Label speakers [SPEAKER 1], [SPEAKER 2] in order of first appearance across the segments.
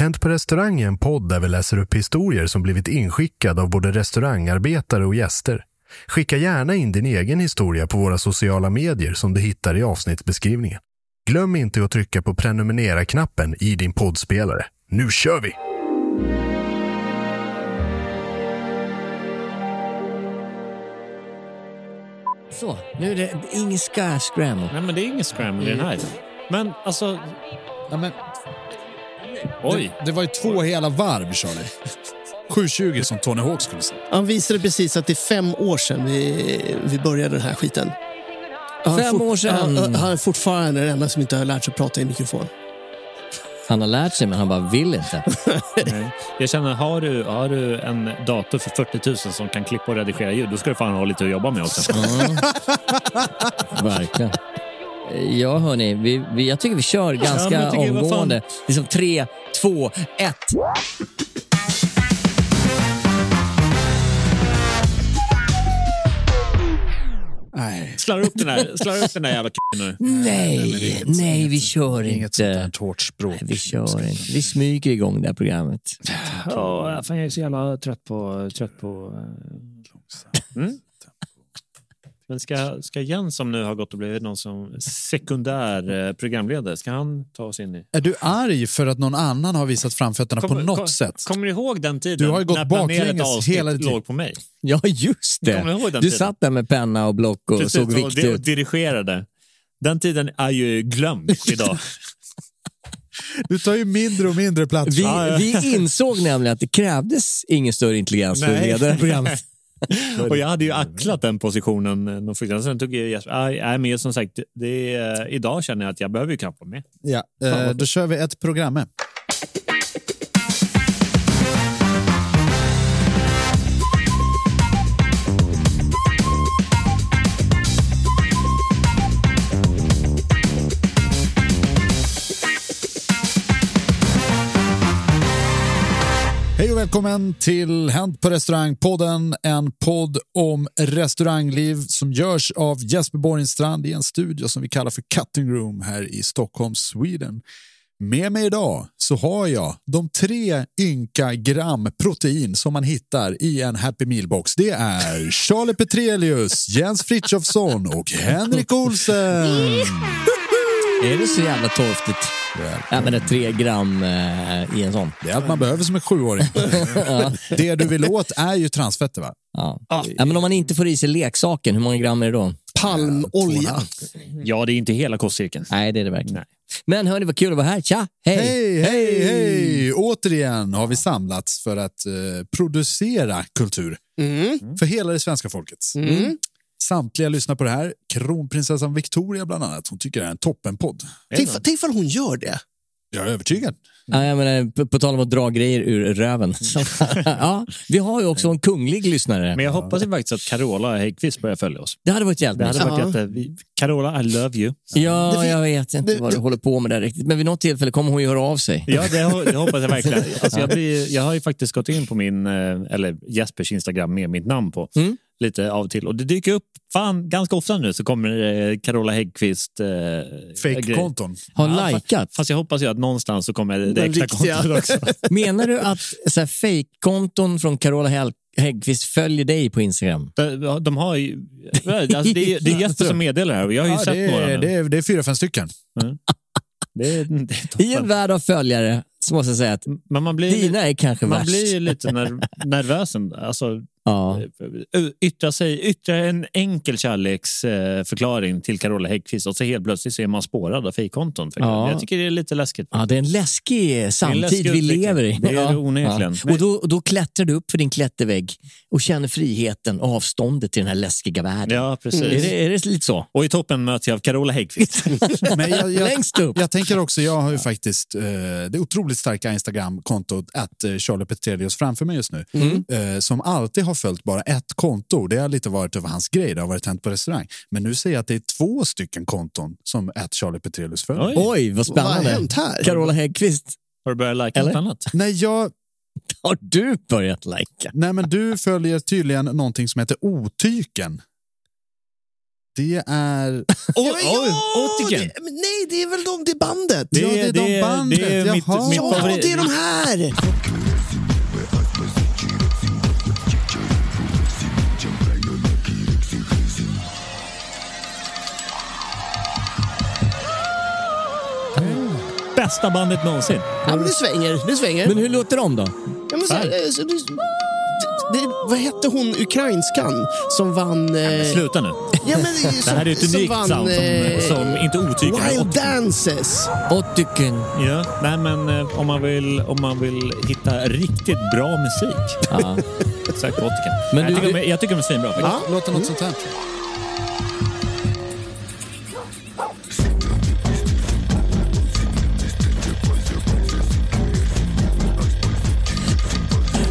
[SPEAKER 1] Hänt på restaurang är en podd där vi läser upp historier som blivit inskickade av både restaurangarbetare och gäster. Skicka gärna in din egen historia på våra sociala medier som du hittar i avsnittsbeskrivningen. Glöm inte att trycka på prenumerera-knappen i din poddspelare. Nu kör vi!
[SPEAKER 2] Så, nu är det ingen ska scramble.
[SPEAKER 3] Nej, men det är ingen scramble i den här. Men alltså...
[SPEAKER 4] Ja, men,
[SPEAKER 3] Oj.
[SPEAKER 4] det, det var ju två hela varv, Charlie. 720 som Tony Hawk skulle säga.
[SPEAKER 5] Han visade precis att det är fem år sedan vi, vi började den här skiten. Han
[SPEAKER 2] Fem år sedan.
[SPEAKER 5] Han, han är fortfarande den enda som inte har lärt sig prata i mikrofon.
[SPEAKER 2] Han har lärt sig, men han bara vill inte.
[SPEAKER 3] Nej. Jag känner, har du, har du en dator för 40 000 som kan klippa och redigera ljud, då ska du fan ha lite att jobba med också.
[SPEAKER 2] Verkligen. Ja, hörni. Vi, vi, jag tycker vi kör ganska
[SPEAKER 3] jag tycker,
[SPEAKER 2] omgående. Liksom tre, två, ett.
[SPEAKER 4] Nej.
[SPEAKER 3] Slarra upp den här, slarra upp den där jävla k***en nu.
[SPEAKER 2] Nej, nej, vi kör
[SPEAKER 4] Inget sånt
[SPEAKER 2] inte.
[SPEAKER 4] där hårt språk.
[SPEAKER 2] Nej, vi kör inte. Vi smyger igång det här programmet.
[SPEAKER 3] Ja, fan, jag är så jävla trött på... Trött på eh, mm? Men ska, ska Jens som nu har gått och blivit någon som sekundär eh, programledare, ska han ta oss in i...
[SPEAKER 4] Är du arg för att någon annan har visat framfötterna på något
[SPEAKER 3] kom,
[SPEAKER 4] sätt?
[SPEAKER 3] Kommer du ihåg den tiden
[SPEAKER 4] Du har ju gått
[SPEAKER 3] när planerat avsnitt
[SPEAKER 4] hela tiden.
[SPEAKER 3] låg på mig?
[SPEAKER 2] Ja, just
[SPEAKER 3] du
[SPEAKER 2] det.
[SPEAKER 3] den
[SPEAKER 2] Du
[SPEAKER 3] tiden?
[SPEAKER 2] satt där med penna och block och
[SPEAKER 3] Precis,
[SPEAKER 2] såg viktig
[SPEAKER 3] di- och
[SPEAKER 2] ut.
[SPEAKER 3] dirigerade. Den tiden är ju glömd idag.
[SPEAKER 4] Du tar ju mindre och mindre plats.
[SPEAKER 2] Vi, vi insåg nämligen att det krävdes ingen större intelligens för att leda programmet.
[SPEAKER 3] och jag hade ju acklat den positionen. eh, någon. Sen tog jag Jesper. Nej, Nej, men som sagt, det är, idag känner jag att jag behöver ju knappt vara med.
[SPEAKER 4] Ja, eh, då kör vi ett program med. Välkommen till Hänt på restaurangpodden, en podd om restaurangliv som görs av Jesper Borgenstrand i en studio som vi kallar för Cutting Room här i Stockholm, Sweden. Med mig idag så har jag de tre ynka gram protein som man hittar i en Happy Meal-box. Det är Charlie Petrelius, Jens Frithiofsson och Henrik Olsen.
[SPEAKER 2] Är det så jävla torftigt? Ja, men det är tre gram eh, i en sån.
[SPEAKER 4] Det är allt man behöver som en sjuåring. Det du vill åt är ju transfetter va?
[SPEAKER 2] Ja. ja, men om man inte får i sig leksaken, hur många gram är det då?
[SPEAKER 5] palmolja.
[SPEAKER 3] Ja, det är inte hela kostcirkeln.
[SPEAKER 2] Nej, det är det verkligen.
[SPEAKER 3] Nej.
[SPEAKER 2] Men hörni, vad kul att vara här. Tja, hej!
[SPEAKER 4] Hej, hej, hej! Återigen har vi samlats för att eh, producera kultur
[SPEAKER 5] Mm.
[SPEAKER 4] för hela det svenska folket.
[SPEAKER 5] Mm.
[SPEAKER 4] Samtliga lyssnar på det här. Kronprinsessan Victoria bland annat. Hon tycker det är en toppenpodd.
[SPEAKER 5] Tänk ifall- Tänk ifall hon gör det.
[SPEAKER 4] Jag är övertygad.
[SPEAKER 2] Ja, jag menar, på, på tal om att dra grejer ur röven. ja, vi har ju också en kunglig lyssnare.
[SPEAKER 3] Men jag hoppas ju faktiskt att Carola Häggkvist börjar följa oss.
[SPEAKER 2] Det hade varit jävligt
[SPEAKER 3] Det hade varit jätte... vi- Carola, I love you.
[SPEAKER 2] Ja,
[SPEAKER 5] Det fin-
[SPEAKER 2] jag vet inte
[SPEAKER 5] det-
[SPEAKER 2] vad du
[SPEAKER 5] det-
[SPEAKER 2] håller på med där riktigt. Men vid något tillfälle kommer hon ju höra av sig.
[SPEAKER 3] Ja, det, ho- det hoppas jag verkligen. Alltså, jag, blir, jag har ju faktiskt gått in på min, eh, eller Jespers Instagram med mitt namn på.
[SPEAKER 2] Mm.
[SPEAKER 3] Lite av och till. Och det dyker upp fan, ganska ofta nu så kommer eh, Carola Häggkvist... Eh.
[SPEAKER 4] Fake-konton.
[SPEAKER 2] Har
[SPEAKER 3] Ja,
[SPEAKER 2] likat.
[SPEAKER 3] Fast jag hoppas ju att någonstans så kommer det
[SPEAKER 5] Den
[SPEAKER 3] äkta kontot också.
[SPEAKER 2] Menar du att så här, fake-konton från Carola Häggkvist följer dig på Instagram?
[SPEAKER 3] De, de har ju... Alltså, det, är, det är Jesper som meddelar det här och jag har ju
[SPEAKER 4] Ja,
[SPEAKER 3] sett
[SPEAKER 4] det,
[SPEAKER 3] några
[SPEAKER 4] är,
[SPEAKER 3] nu.
[SPEAKER 4] det, är, det är fyra, fem stycken.
[SPEAKER 3] Det är, det är
[SPEAKER 2] I en värld av följare så måste jag säga att
[SPEAKER 3] Men man blir,
[SPEAKER 2] dina är kanske
[SPEAKER 3] man
[SPEAKER 2] värst.
[SPEAKER 3] blir ju lite ner, nervös. Alltså,
[SPEAKER 2] Ja.
[SPEAKER 3] yttra, sig, yttra en enkel kärleksförklaring till Carola Häggkvist och så helt plötsligt så är man spårad av fejkkonton.
[SPEAKER 2] Ja.
[SPEAKER 3] Jag tycker det är lite läskigt.
[SPEAKER 2] Ja, det är en läskig samtid
[SPEAKER 3] läskig
[SPEAKER 2] vi lever i.
[SPEAKER 3] Det är
[SPEAKER 2] ja.
[SPEAKER 3] onekligen.
[SPEAKER 2] Ja. Och då, då klättrar du upp för din klättervägg och känner friheten och avståndet till den här läskiga världen.
[SPEAKER 3] Ja, precis.
[SPEAKER 2] Är, det, är det lite så?
[SPEAKER 3] Och i toppen möts jag av Carola Häggkvist.
[SPEAKER 4] Men jag, jag,
[SPEAKER 2] Längst upp.
[SPEAKER 4] jag tänker också, jag har ju faktiskt eh, det otroligt starka Instagram-kontot att eh, Charlie Petrelius framför mig just nu.
[SPEAKER 2] Mm.
[SPEAKER 4] Eh, som alltid har följt bara ett konto. Det har lite varit över hans grej, det har varit hänt på restaurang. Men nu ser jag att det är två stycken konton som att Charlie Petrelius följer.
[SPEAKER 3] Oj.
[SPEAKER 2] Oj, vad
[SPEAKER 5] Vad har
[SPEAKER 2] spännande.
[SPEAKER 5] hänt här?
[SPEAKER 2] Carola Häggkvist,
[SPEAKER 3] Har du börjat lajka
[SPEAKER 2] Eller?
[SPEAKER 3] något annat?
[SPEAKER 4] Nej, jag,
[SPEAKER 2] har du börjat lajka?
[SPEAKER 4] nej, men du följer tydligen någonting som heter Otyken. Det är...
[SPEAKER 3] Oj,
[SPEAKER 5] Ja,
[SPEAKER 3] oj, optiken.
[SPEAKER 5] det, men nej, det är väl de, det bandet.
[SPEAKER 4] Ja, det är de bandet.
[SPEAKER 3] Det är mitt,
[SPEAKER 4] Jaha.
[SPEAKER 3] mitt
[SPEAKER 5] Ja, det är de här!
[SPEAKER 3] Bästa bandet någonsin.
[SPEAKER 5] Ja, men det svänger, det svänger.
[SPEAKER 2] Men hur låter de då?
[SPEAKER 5] ja, men så här, eh, så det, det, vad hette hon, ukrainskan, som vann... Eh,
[SPEAKER 3] Sluta nu.
[SPEAKER 5] ja, men, som,
[SPEAKER 3] Det här är ett
[SPEAKER 5] som
[SPEAKER 3] unikt
[SPEAKER 5] vann,
[SPEAKER 3] sound som,
[SPEAKER 5] eh,
[SPEAKER 3] som inte otygar.
[SPEAKER 5] Wild Dances.
[SPEAKER 2] Ottiken.
[SPEAKER 3] Ja, nej men eh, om man vill, om man vill hitta riktigt bra musik.
[SPEAKER 2] Ja.
[SPEAKER 3] Sök på Optiken.
[SPEAKER 2] Men
[SPEAKER 3] jag,
[SPEAKER 2] du-
[SPEAKER 3] tycker, jag tycker de är svinbra.
[SPEAKER 5] Ja.
[SPEAKER 4] Låter något sånt här.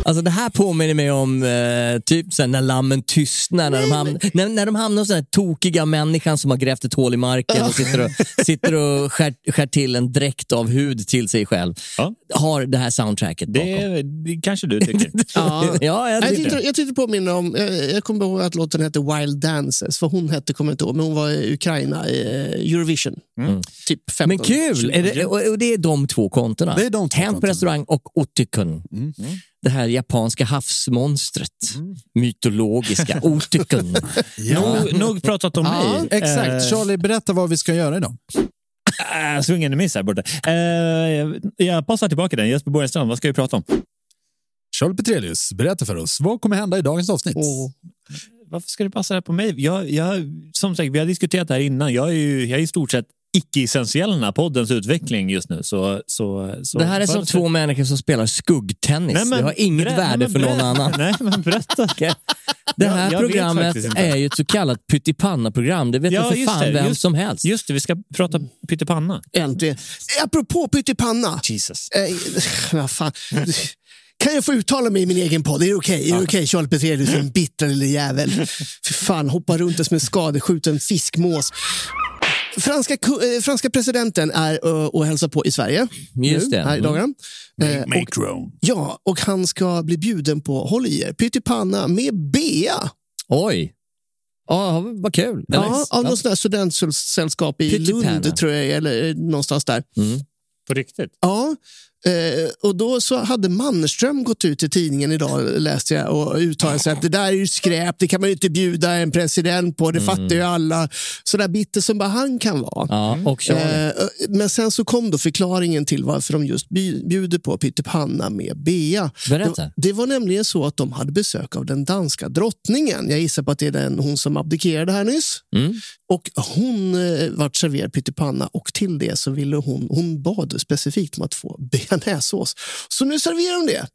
[SPEAKER 2] Alltså det här påminner mig om eh, typ här, när lammen tystnar. När de, hamn, när, när de hamnar hos den här tokiga människan som har grävt ett hål i marken och sitter och, sitter och skär, skär till en dräkt av hud till sig själv.
[SPEAKER 3] Ja.
[SPEAKER 2] Har det här soundtracket bakom.
[SPEAKER 3] Det, det kanske du tycker.
[SPEAKER 5] Ja.
[SPEAKER 2] ja, jag
[SPEAKER 5] Jag
[SPEAKER 2] tycker
[SPEAKER 5] tyckte, jag tyckte påminna om, jag, jag kommer ihåg att låten hette Wild Dances, för hon hette, kommer jag inte ihåg, men hon var i Ukraina i eh, Eurovision. Typ 15,
[SPEAKER 2] Men kul! Är det, och, och det är de två kontona.
[SPEAKER 4] Det är de två
[SPEAKER 2] Hänt på restaurang och Ottikun. Det här japanska havsmonstret. Mytologiska Ottikun.
[SPEAKER 3] nog, nog pratat om
[SPEAKER 4] Ja,
[SPEAKER 3] mig.
[SPEAKER 4] exakt.
[SPEAKER 3] Eh,
[SPEAKER 4] Charlie, berätta vad vi ska göra idag.
[SPEAKER 3] Äh, a miss här borta. Eh, jag passar tillbaka den. Jesper Borgenstrand, vad ska vi prata om?
[SPEAKER 4] Charlie Petrelius, berätta för oss. Vad kommer hända i dagens avsnitt?
[SPEAKER 5] Åh.
[SPEAKER 3] Varför ska det passa här på mig? Jag, jag, som sagt, vi har diskuterat det här innan. Jag är ju jag är i stort sett icke-essentiell i den här poddens utveckling just nu. Så, så, så,
[SPEAKER 2] Det här är som två människor som spelar skuggtennis.
[SPEAKER 3] Nej, men
[SPEAKER 2] det har inget
[SPEAKER 3] berä-
[SPEAKER 2] värde
[SPEAKER 3] nej,
[SPEAKER 2] för någon annan.
[SPEAKER 3] Nej, men berätta.
[SPEAKER 2] Det
[SPEAKER 3] Jag-
[SPEAKER 2] här
[SPEAKER 3] jag
[SPEAKER 2] programmet är ju ett så kallat pyttipanna-program. Det vet
[SPEAKER 3] Ja,
[SPEAKER 2] för fan
[SPEAKER 3] det,
[SPEAKER 2] vem
[SPEAKER 3] just-
[SPEAKER 2] som helst.
[SPEAKER 3] Just det, vi ska prata pyttipanna.
[SPEAKER 5] Äntligen. Apropå pyttipanna.
[SPEAKER 3] Jesus.
[SPEAKER 5] Eh, vad fan. Kan jag få uttala mig i min egen podd? Är det okej? Är det okej, Charles Petrelius, en bittra lille jävel? För fan, hoppar runt som en skadeskjuten fiskmås. Franska, eh, franska presidenten är ö, och hälsar på i Sverige
[SPEAKER 2] Just
[SPEAKER 5] nu,
[SPEAKER 2] det.
[SPEAKER 5] här i
[SPEAKER 2] Mm.
[SPEAKER 5] dagarna. Eh, och,
[SPEAKER 4] Macron.
[SPEAKER 5] ja, och han ska bli bjuden på, håll i er, pyttipanna med Bea.
[SPEAKER 2] Oj. Ja, vad kul.
[SPEAKER 5] Ja, av något där studentsällskap i. Lund, tror jag, eller eh, någonstans där.
[SPEAKER 3] På riktigt?
[SPEAKER 5] Ja, Eh, och då så hade Mannerström gått ut i tidningen idag, läste jag, och uttalat sig att det där är ju skräp, det kan man ju inte bjuda en president på, det fattar ju alla. Så där bitter som bara han kan vara.
[SPEAKER 2] Ja, och Charlie.
[SPEAKER 5] Eh, men sen så kom då förklaringen till varför de just bjuder på pyttipanna med Bea.
[SPEAKER 2] Berätta.
[SPEAKER 5] Det, det var nämligen så att de hade besök av den danska drottningen. Jag gissar på att det är den, hon som abdikerade här nyss.
[SPEAKER 2] Mm.
[SPEAKER 5] Och hon eh, vart serverad pyttipanna och till det så ville hon, hon bad specifikt om att få bearnaisesås. Så nu serverar de det.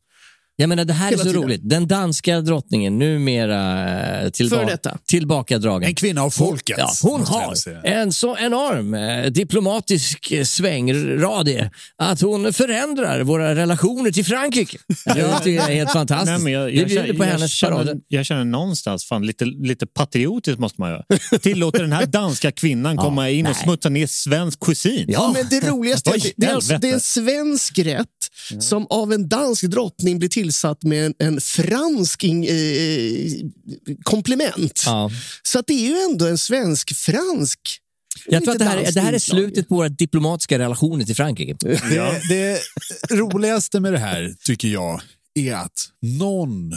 [SPEAKER 2] Jag menar, det här är
[SPEAKER 5] Hela
[SPEAKER 2] så
[SPEAKER 5] tiden.
[SPEAKER 2] roligt. Den danska drottningen, numera eh, tillba-
[SPEAKER 5] detta.
[SPEAKER 2] tillbakadragen.
[SPEAKER 4] En kvinna av folket.
[SPEAKER 2] Ja, hon har en så enorm eh, diplomatisk eh, svängradie att hon förändrar våra relationer till Frankrike. Jag tycker det är helt fantastiskt.
[SPEAKER 3] Nej, men jag, jag,
[SPEAKER 2] bjuder
[SPEAKER 3] känner,
[SPEAKER 2] på
[SPEAKER 3] jag,
[SPEAKER 2] hennes
[SPEAKER 3] känner, jag känner någonstans, fan, lite, lite patriotiskt måste man göra. Tillåter den här danska kvinnan komma in och
[SPEAKER 2] nej.
[SPEAKER 3] smutsa ner svensk kusin?
[SPEAKER 5] Ja, men det roligaste är att det, det, är, det är en svensk rätt som av en dansk drottning blir tillsatt med en, en fransk in, eh, komplement.
[SPEAKER 2] Ja.
[SPEAKER 5] Så att det är ju ändå en svensk-fransk.
[SPEAKER 2] Jag tror att det här,
[SPEAKER 5] Lite
[SPEAKER 2] det här är slutet på våra diplomatiska relationer till Frankrike.
[SPEAKER 4] Det, det roligaste med det här tycker jag är att någon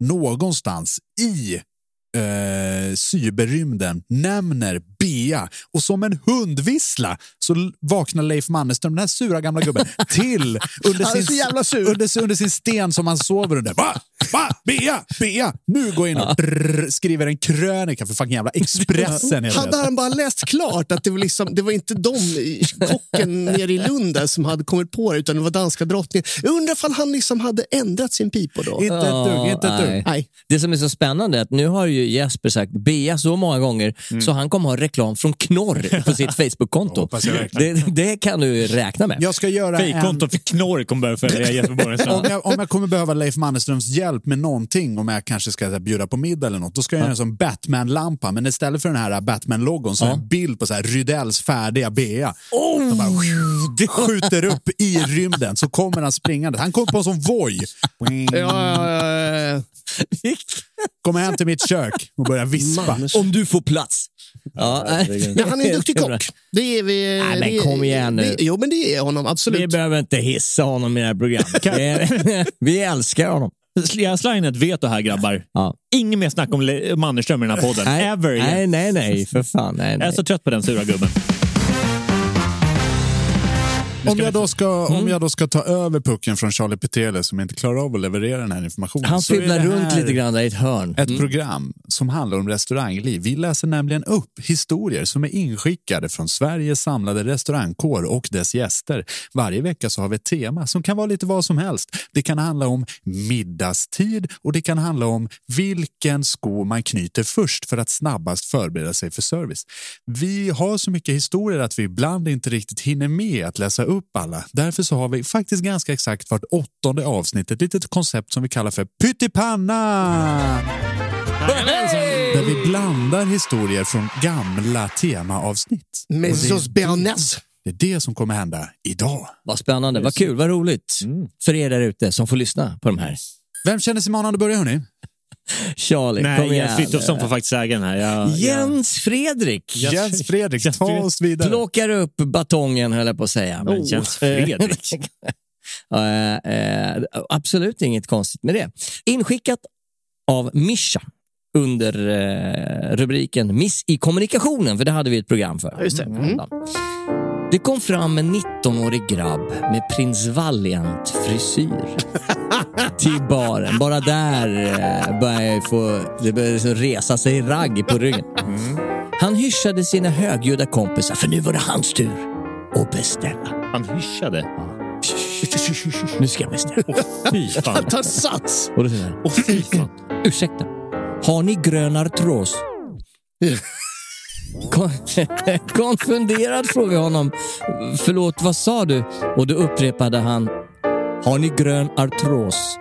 [SPEAKER 4] någonstans i eh, cyberrymden nämner Bea och som en hundvissla så vaknar Leif Mannerström, den här sura gamla gubben, till under sin, under, under sin sten som han sover under. Va? Va? Bea? Bea? Nu går jag in och brrr, skriver en krönika för fucking jävla Expressen.
[SPEAKER 5] Hade
[SPEAKER 4] det.
[SPEAKER 5] han bara läst klart att det var, liksom, det var inte de, kocken nere i Lund där som hade kommit på det, utan det var danska drottningen. Jag undrar ifall han liksom hade ändrat sin pipa då.
[SPEAKER 4] Inte ett dugg, inte ett
[SPEAKER 2] nej.
[SPEAKER 4] dugg.
[SPEAKER 5] Nej.
[SPEAKER 2] Det som är så spännande är att nu har ju Jesper sagt Bea så många gånger
[SPEAKER 4] Mm.
[SPEAKER 2] så han kommer ha reklam från Knorr på sitt Facebook-konto. det, det kan du räkna med.
[SPEAKER 4] Jag ska göra en...
[SPEAKER 3] För knorr kommer börja följa Jesper
[SPEAKER 4] om,
[SPEAKER 3] Borgenstrand.
[SPEAKER 4] jag, om jag kommer behöva Leif Mannerströms hjälp med någonting, om jag kanske ska här, bjuda på middag eller något, då ska jag göra en sån Batman-lampa. Men istället för den här Batman-logon så är det en bild på så här Rydells färdiga Bea.
[SPEAKER 2] Oh!
[SPEAKER 4] De bara, det skjuter upp i rymden, så kommer han springande. Han kommer på en sån voj.
[SPEAKER 5] Ja, ja, ja, ja.
[SPEAKER 4] Kommer hem till mitt kök och börjar vispa.
[SPEAKER 5] Manners.
[SPEAKER 2] Om du får plats. Ja.
[SPEAKER 5] Men han är en duktig kock. Det är vi.
[SPEAKER 2] Nej, men
[SPEAKER 5] det-
[SPEAKER 2] kom igen nu.
[SPEAKER 5] det- Jo, men det är honom.
[SPEAKER 2] Vi
[SPEAKER 5] Absolut.
[SPEAKER 2] behöver inte hissa honom i det här programmet. Är- Vi älskar honom.
[SPEAKER 3] In ett veto här grabbar.
[SPEAKER 2] Ja.
[SPEAKER 3] Inget mer snack om Mannerström i den här podden.
[SPEAKER 2] Nej,
[SPEAKER 3] Ever igen.
[SPEAKER 2] nej, nej, nej, för fan. Nej,
[SPEAKER 3] Jag är
[SPEAKER 2] nej.
[SPEAKER 3] så trött på den sura gubben.
[SPEAKER 4] Om jag, då ska,
[SPEAKER 2] Mm.
[SPEAKER 4] om jag då ska ta över pucken från Charlie Petele som inte klarar av att leverera den här informationen.
[SPEAKER 2] Han fibblar runt lite grann där i ett hörn.
[SPEAKER 4] Ett program som handlar om restaurangliv. Vi läser nämligen upp historier som är inskickade från Sveriges samlade restaurangkår och dess gäster. Varje vecka så har vi ett tema som kan vara lite vad som helst. Det kan handla om middagstid och det kan handla om vilken sko man knyter först för att snabbast förbereda sig för service. Vi har så mycket historier att vi ibland inte riktigt hinner med att läsa upp alla. Därför så har vi faktiskt ganska exakt vart åttonde avsnitt ett litet koncept som vi kallar för pyttipanna. Där vi blandar historier från gamla temaavsnitt.
[SPEAKER 5] Med sås bearnaise.
[SPEAKER 4] Det är det som kommer hända idag.
[SPEAKER 2] Vad spännande, vad kul, vad roligt. För er där ute som får lyssna på de här.
[SPEAKER 4] Vem känner sig manad att börja hörni?
[SPEAKER 2] Charlie, kom
[SPEAKER 3] Nej,
[SPEAKER 2] igen.
[SPEAKER 3] Jens Frithiofsson får faktiskt äga den här. Jag, jag...
[SPEAKER 2] Jens Fredrik
[SPEAKER 4] Jens Fredrik,
[SPEAKER 3] Jens
[SPEAKER 4] ta oss vidare.
[SPEAKER 2] plockar upp batongen höll jag på att säga.
[SPEAKER 3] Men Jens Fredrik.
[SPEAKER 2] Eh, eh, absolut inget konstigt med det. Inskickat av Mischa under eh, rubriken Miss i kommunikationen, för det hade vi ett program för.
[SPEAKER 5] Just det. Mm.
[SPEAKER 2] Det kom fram en 19-årig grabb med prins Valiant-frisyr till baren. Bara där eh, började jag få det började liksom resa sig ragg på ryggen. Han hyschade sina högljudda kompisar, för nu var det hans tur att beställa.
[SPEAKER 3] Han hyschade.
[SPEAKER 2] Nu ska jag beställa.
[SPEAKER 3] Fy fan.
[SPEAKER 5] Ta sats.
[SPEAKER 2] Och då säger han,
[SPEAKER 3] Åh, fy fan.
[SPEAKER 2] ursäkta, har ni grön artros? Konfunderad frågade jag honom, förlåt vad sa du? Och då upprepade han, har ni grön artros?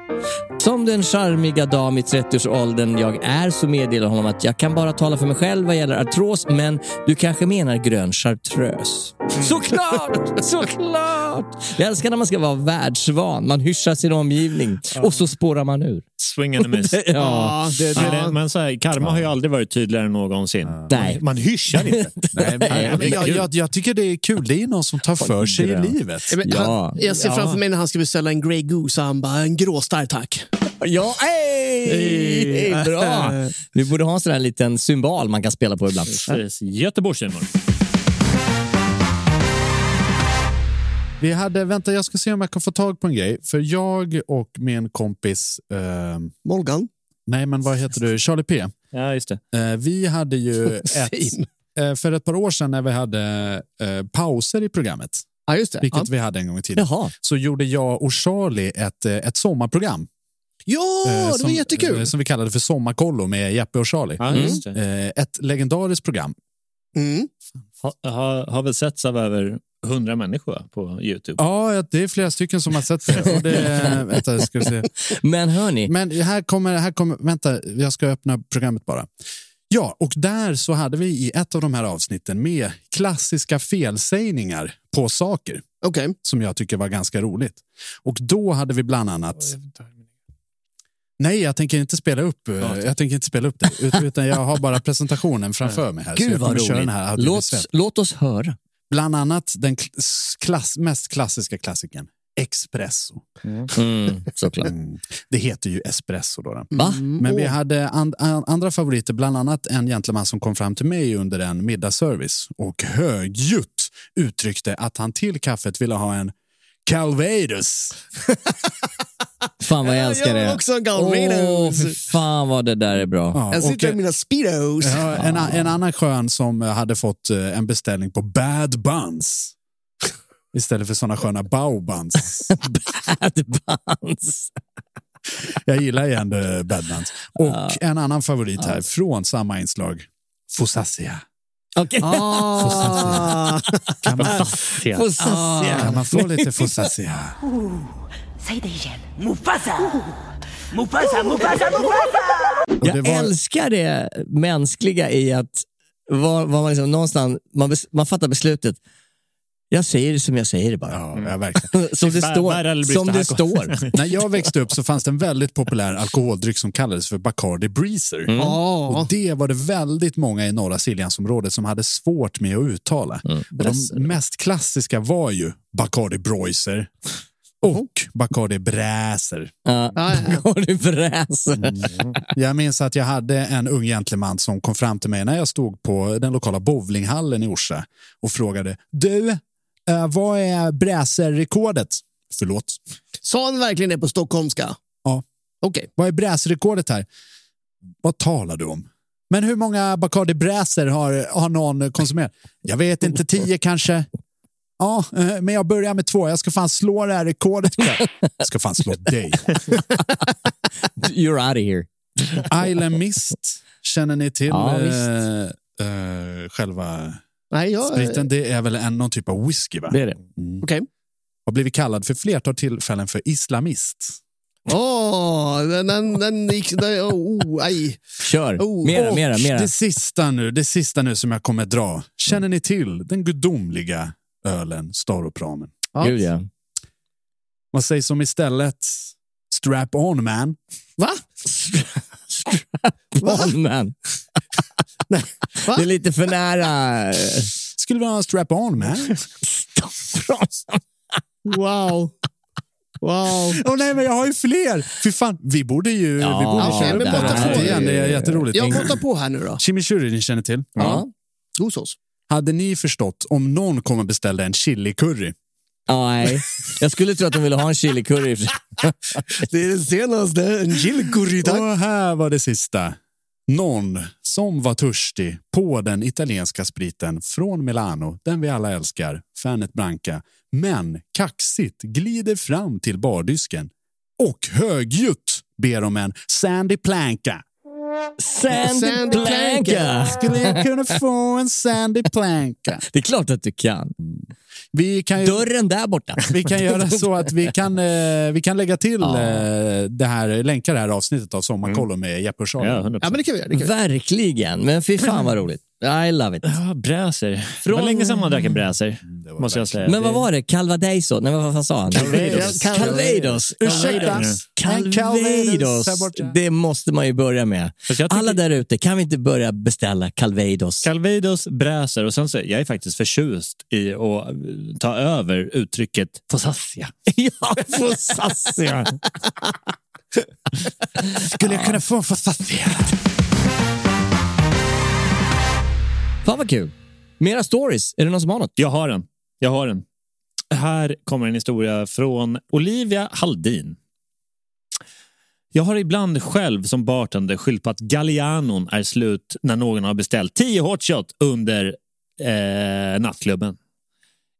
[SPEAKER 2] Som den charmiga dam i 30-årsåldern jag är så meddelar honom att jag kan bara tala för mig själv vad gäller artros, men du kanske menar grön chartreuse. Såklart! Såklart! Jag älskar när man ska vara världsvan. Man hyschar sin omgivning och så spårar man ur.
[SPEAKER 3] Swing and a miss.
[SPEAKER 2] ja.
[SPEAKER 5] det,
[SPEAKER 3] Men, det, men så här, karma har ju aldrig varit tydligare än någonsin.
[SPEAKER 2] Nej.
[SPEAKER 3] Man hyschar inte.
[SPEAKER 4] Nej, men, jag, jag, jag tycker det är kul. Det är någon som tar för sig i livet.
[SPEAKER 5] Men
[SPEAKER 2] Ja.
[SPEAKER 5] han, jag ser framför mig när han ska beställa en Grey Goose och han bara, en gråstarr tack.
[SPEAKER 2] Ja, hej! Bra! Vi borde ha en sån här liten symbol man kan spela på ibland.
[SPEAKER 3] Precis. Göteborgshumor.
[SPEAKER 4] Vi hade, vänta, jag ska se om jag kan få tag på en grej. För jag och min kompis, eh,
[SPEAKER 5] Molgan.
[SPEAKER 4] nej men vad heter du, Charlie P.
[SPEAKER 3] Ja, just det.
[SPEAKER 4] Eh, vi hade ju ett, eh, för ett par år sedan när vi hade eh, pauser i programmet,
[SPEAKER 5] Ja, just det.
[SPEAKER 4] vilket
[SPEAKER 5] Ja,
[SPEAKER 4] vi hade en gång i tiden,
[SPEAKER 2] Jaha.
[SPEAKER 4] så gjorde jag och Charlie ett, eh, ett sommarprogram.
[SPEAKER 5] ja
[SPEAKER 4] eh,
[SPEAKER 5] det var
[SPEAKER 4] som,
[SPEAKER 5] jättekul.
[SPEAKER 4] eh, som vi kallade för Sommarkollo med Jeppe och Charlie.
[SPEAKER 3] Ja, just det.
[SPEAKER 4] Eh, ett legendariskt program.
[SPEAKER 5] Mm.
[SPEAKER 3] Ha, ha, har väl setts av över hundra människor på Youtube.
[SPEAKER 4] Ja, det är flera stycken som har sett det. Och det vänta, ska vi se.
[SPEAKER 2] Men hörni,
[SPEAKER 4] Men här kommer, här kommer, vänta, jag ska öppna programmet bara. Ja, och där så hade vi i ett av de här avsnitten med klassiska felsägningar på saker
[SPEAKER 5] Okej.
[SPEAKER 4] som jag tycker var ganska roligt. Och då hade vi bland annat... Nej, jag tänker inte spela upp, eh, jag tänker inte spela upp det, ut- utan jag har bara presentationen framför mig. Här, så
[SPEAKER 2] gud
[SPEAKER 4] jag
[SPEAKER 2] vad roligt.
[SPEAKER 4] den här
[SPEAKER 2] Låt, låt oss höra.
[SPEAKER 4] Bland annat den kl- klass, mest klassiska klassikern, espresso.
[SPEAKER 2] Mm, såklart.
[SPEAKER 4] Mm. Det heter ju espresso. Då, då.
[SPEAKER 2] Va?
[SPEAKER 4] Men vi hade and, an, andra favoriter, bland annat en gentleman som kom fram till mig under en middagsservice och högljutt uttryckte att han till kaffet ville ha en Calvados.
[SPEAKER 2] Fan vad jag älskar
[SPEAKER 5] jag
[SPEAKER 2] det.
[SPEAKER 5] vill också.
[SPEAKER 2] Åh, för fan vad det där är bra.
[SPEAKER 4] Ja,
[SPEAKER 5] Jag
[SPEAKER 4] och,
[SPEAKER 5] sitter i mina speedos.
[SPEAKER 4] ja, en, en annan skön som hade fått eh, en beställning på bad buns. Istället för såna sköna bao buns.
[SPEAKER 2] Bad Buns.
[SPEAKER 4] Jag gillar igen eh, bad buns. Och en annan favorit här från samma inslag. Fossacia.
[SPEAKER 2] Okej.
[SPEAKER 5] Ah.
[SPEAKER 4] Kan man,
[SPEAKER 3] Ja.
[SPEAKER 2] Fossacia.
[SPEAKER 4] kan man få lite fossacia?
[SPEAKER 6] Säg det igen. Mufasa! Mufasa, Mufasa, Mufasa!
[SPEAKER 4] Och det
[SPEAKER 2] Jag
[SPEAKER 4] var-
[SPEAKER 2] älskar det mänskliga i att var, var man, liksom, någonstans, man, bes, man fattar beslutet. Jag säger det som jag säger det bara.
[SPEAKER 4] Ja, ja, verkligen.
[SPEAKER 2] Som det står. Som det står.
[SPEAKER 4] När jag växte upp så fanns det en väldigt populär alkoholdryck som kallades för Bacardi Breezer.
[SPEAKER 5] Ja.
[SPEAKER 4] Och det var det väldigt många i norra Siljansområdet som hade svårt med att uttala. Och de mest klassiska var ju Bacardi Broiser och Bacardi Bräser.
[SPEAKER 2] Går du bräser?
[SPEAKER 4] Jag minns att jag hade en ung gentleman som kom fram till mig när jag stod på den lokala bowlinghallen i Orsa och frågade Du, eh, vad är bräserrekordet? Förlåt?
[SPEAKER 5] Sa han verkligen det på stockholmska?
[SPEAKER 4] Ja.
[SPEAKER 5] Okej.
[SPEAKER 4] Vad är bräsrekordet här? Vad talar du om? Men hur många Bacardi Bräser har, har någon konsumerat? Jag vet inte, tio kanske. Ja, eh, men jag börjar med två. Jag ska fan slå det här rekordet. Jag ska fan slå dig.
[SPEAKER 2] You're out of here.
[SPEAKER 4] Island Mist, känner ni till
[SPEAKER 2] Ja, visst.
[SPEAKER 4] eh, eh, själva
[SPEAKER 5] Nej, jag...
[SPEAKER 4] spriten? Det är väl en, någon typ av whisky, va?
[SPEAKER 2] Det är det.
[SPEAKER 5] Okej.
[SPEAKER 4] Har blivit kallad för flertal tillfällen för islamist.
[SPEAKER 5] Åh, den, den, den gick... Den, oh, aj.
[SPEAKER 2] Kör.
[SPEAKER 5] Oh,
[SPEAKER 2] mera,
[SPEAKER 4] Och
[SPEAKER 2] mera, mera.
[SPEAKER 4] Det sista nu, det sista nu som jag kommer dra. Känner ni till den gudomliga ölen Staropramen?
[SPEAKER 5] Ja.
[SPEAKER 2] Gud ja.
[SPEAKER 4] Vad sägs om istället strap on man?
[SPEAKER 5] Va?
[SPEAKER 2] Van man. Det är lite för nära.
[SPEAKER 4] Skulle vi ha en strap on man?
[SPEAKER 5] Wow. Wow.
[SPEAKER 4] Åh nej, men jag har ju fler! Fy fan, vi borde ju
[SPEAKER 2] Ja,
[SPEAKER 4] vi borde
[SPEAKER 5] okej,
[SPEAKER 4] köra
[SPEAKER 5] men
[SPEAKER 4] det
[SPEAKER 5] på.
[SPEAKER 4] igen. Det är jätteroligt.
[SPEAKER 5] Jag måttar på här nu då.
[SPEAKER 4] Chimichurri ni känner till?
[SPEAKER 2] Ja.
[SPEAKER 5] God sås.
[SPEAKER 4] Hade ni förstått om någon kommer beställa en chili curry?
[SPEAKER 2] Nej, jag skulle tro att de ville ha en chili curry.
[SPEAKER 5] Det är det senaste. En chili tack.
[SPEAKER 4] Och här var det sista. Någon som var törstig på den italienska spriten från Milano, den vi alla älskar, Fernet Branca, men kaxigt glider fram till bardisken och högljutt ber om en Sandy Planka.
[SPEAKER 2] Sandy
[SPEAKER 5] Sandy
[SPEAKER 2] Blanca.
[SPEAKER 4] Skulle jag kunna få en Sandy Planka?
[SPEAKER 2] Det är klart att du kan.
[SPEAKER 4] Vi kan ju,
[SPEAKER 2] Dörren där borta.
[SPEAKER 4] vi kan göra så att vi kan, eh, vi kan lägga till
[SPEAKER 2] Ja.
[SPEAKER 4] eh, det här, länka det här avsnittet av Sommarkollo med Jeppe och Charlie.
[SPEAKER 3] Ja, 100%.
[SPEAKER 5] Ja, men det kan vi göra. Det kan vi.
[SPEAKER 2] Verkligen, men fy fan vad roligt. I love it.
[SPEAKER 3] Ja, bräser. Det var länge sedan man drack en bräser.
[SPEAKER 4] var
[SPEAKER 3] Måste jag säga.
[SPEAKER 2] Men vad var det? Calvadeiso? Nej, vad fan sa han?
[SPEAKER 3] Calvados.
[SPEAKER 2] Calvados.
[SPEAKER 4] Ursäkta. Calvados.
[SPEAKER 2] Det måste man ju börja med. Alla där ute, kan vi inte börja beställa Calvados?
[SPEAKER 3] Calvados, bräser och sen så, jag är faktiskt förtjust i att ta över uttrycket fosassia.
[SPEAKER 2] ja, Fosassia.
[SPEAKER 4] Skulle jag kunna få en Fosassia?
[SPEAKER 2] Fan vad kul. Mera stories. Är det någon som har något?
[SPEAKER 3] Jag har en. Jag har en. Här kommer en historia från Olivia Haldin. Jag har ibland själv som bartender skyllt på att Gallianon är slut när någon har beställt 10 hot shot under eh, nattklubben.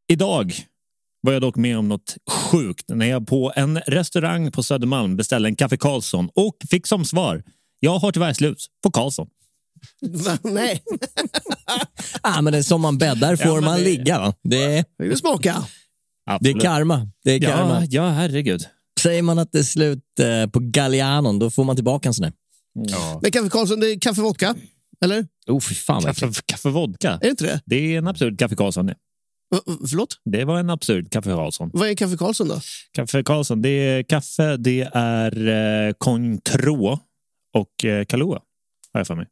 [SPEAKER 3] Idag var jag dock med om något sjukt när jag på en restaurang på Södermalm beställde en kaffe Karlsson och fick som svar jag har tyvärr slut på Karlsson.
[SPEAKER 5] Nej,
[SPEAKER 2] Ah, men det är som man bäddar får
[SPEAKER 3] Ja,
[SPEAKER 2] man
[SPEAKER 3] det-
[SPEAKER 2] ligga. Va? Det, är,
[SPEAKER 5] vill du smaka?
[SPEAKER 2] det är
[SPEAKER 3] Absolut.
[SPEAKER 2] karma. Det är karma.
[SPEAKER 3] Ja, ja, herregud.
[SPEAKER 2] Säger man att det är slut eh, på Gallianon, då får man tillbaka en sån där.
[SPEAKER 5] Men kaffe Karlsson, det är kaffe vodka? Eller?
[SPEAKER 2] Oh, fy fan.
[SPEAKER 3] Kaffe, kaffe vodka.
[SPEAKER 5] Är det inte det?
[SPEAKER 3] Det är en absurd kaffe Karlsson. det.
[SPEAKER 5] Förlåt?
[SPEAKER 3] Det var en absurd kaffe Karlsson.
[SPEAKER 5] Vad är kaffe Karlsson då?
[SPEAKER 3] Kaffe Karlsson, det är kaffe, det är eh, Cointreau och eh, Kahlua. Har jag för mig.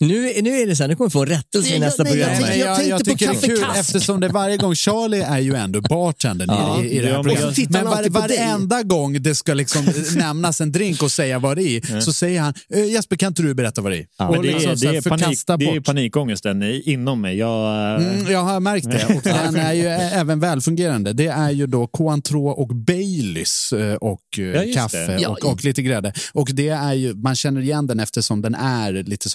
[SPEAKER 2] Nu, nu är det så här, nu kommer vi få rättelse i nästa
[SPEAKER 5] jag- nej, jag
[SPEAKER 2] program.
[SPEAKER 4] jag, jag,
[SPEAKER 5] tänkte på
[SPEAKER 4] tycker det är kul eftersom det varje gång Charlie är ju ändå bartendern
[SPEAKER 2] Ja.
[SPEAKER 4] i, i det här
[SPEAKER 3] Ja, men
[SPEAKER 4] programmet.
[SPEAKER 5] jag-
[SPEAKER 4] Men var, varenda gång det ska liksom nämnas en drink och säga vad det är så säger han "Eh, Jesper kan inte du berätta vad det är?
[SPEAKER 3] Men
[SPEAKER 4] och
[SPEAKER 3] det,
[SPEAKER 4] liksom
[SPEAKER 3] är, det, är panik, det är panikångesten i- inom mig. Jag, eh,
[SPEAKER 4] Mm, jag har märkt det och den är ju även välfungerande. Det är ju då Cointreau och Baileys eh, och
[SPEAKER 3] Ja,
[SPEAKER 4] kaffe.
[SPEAKER 5] Ja,
[SPEAKER 4] och, och lite grädde. Och det är ju, man känner igen den eftersom den är lite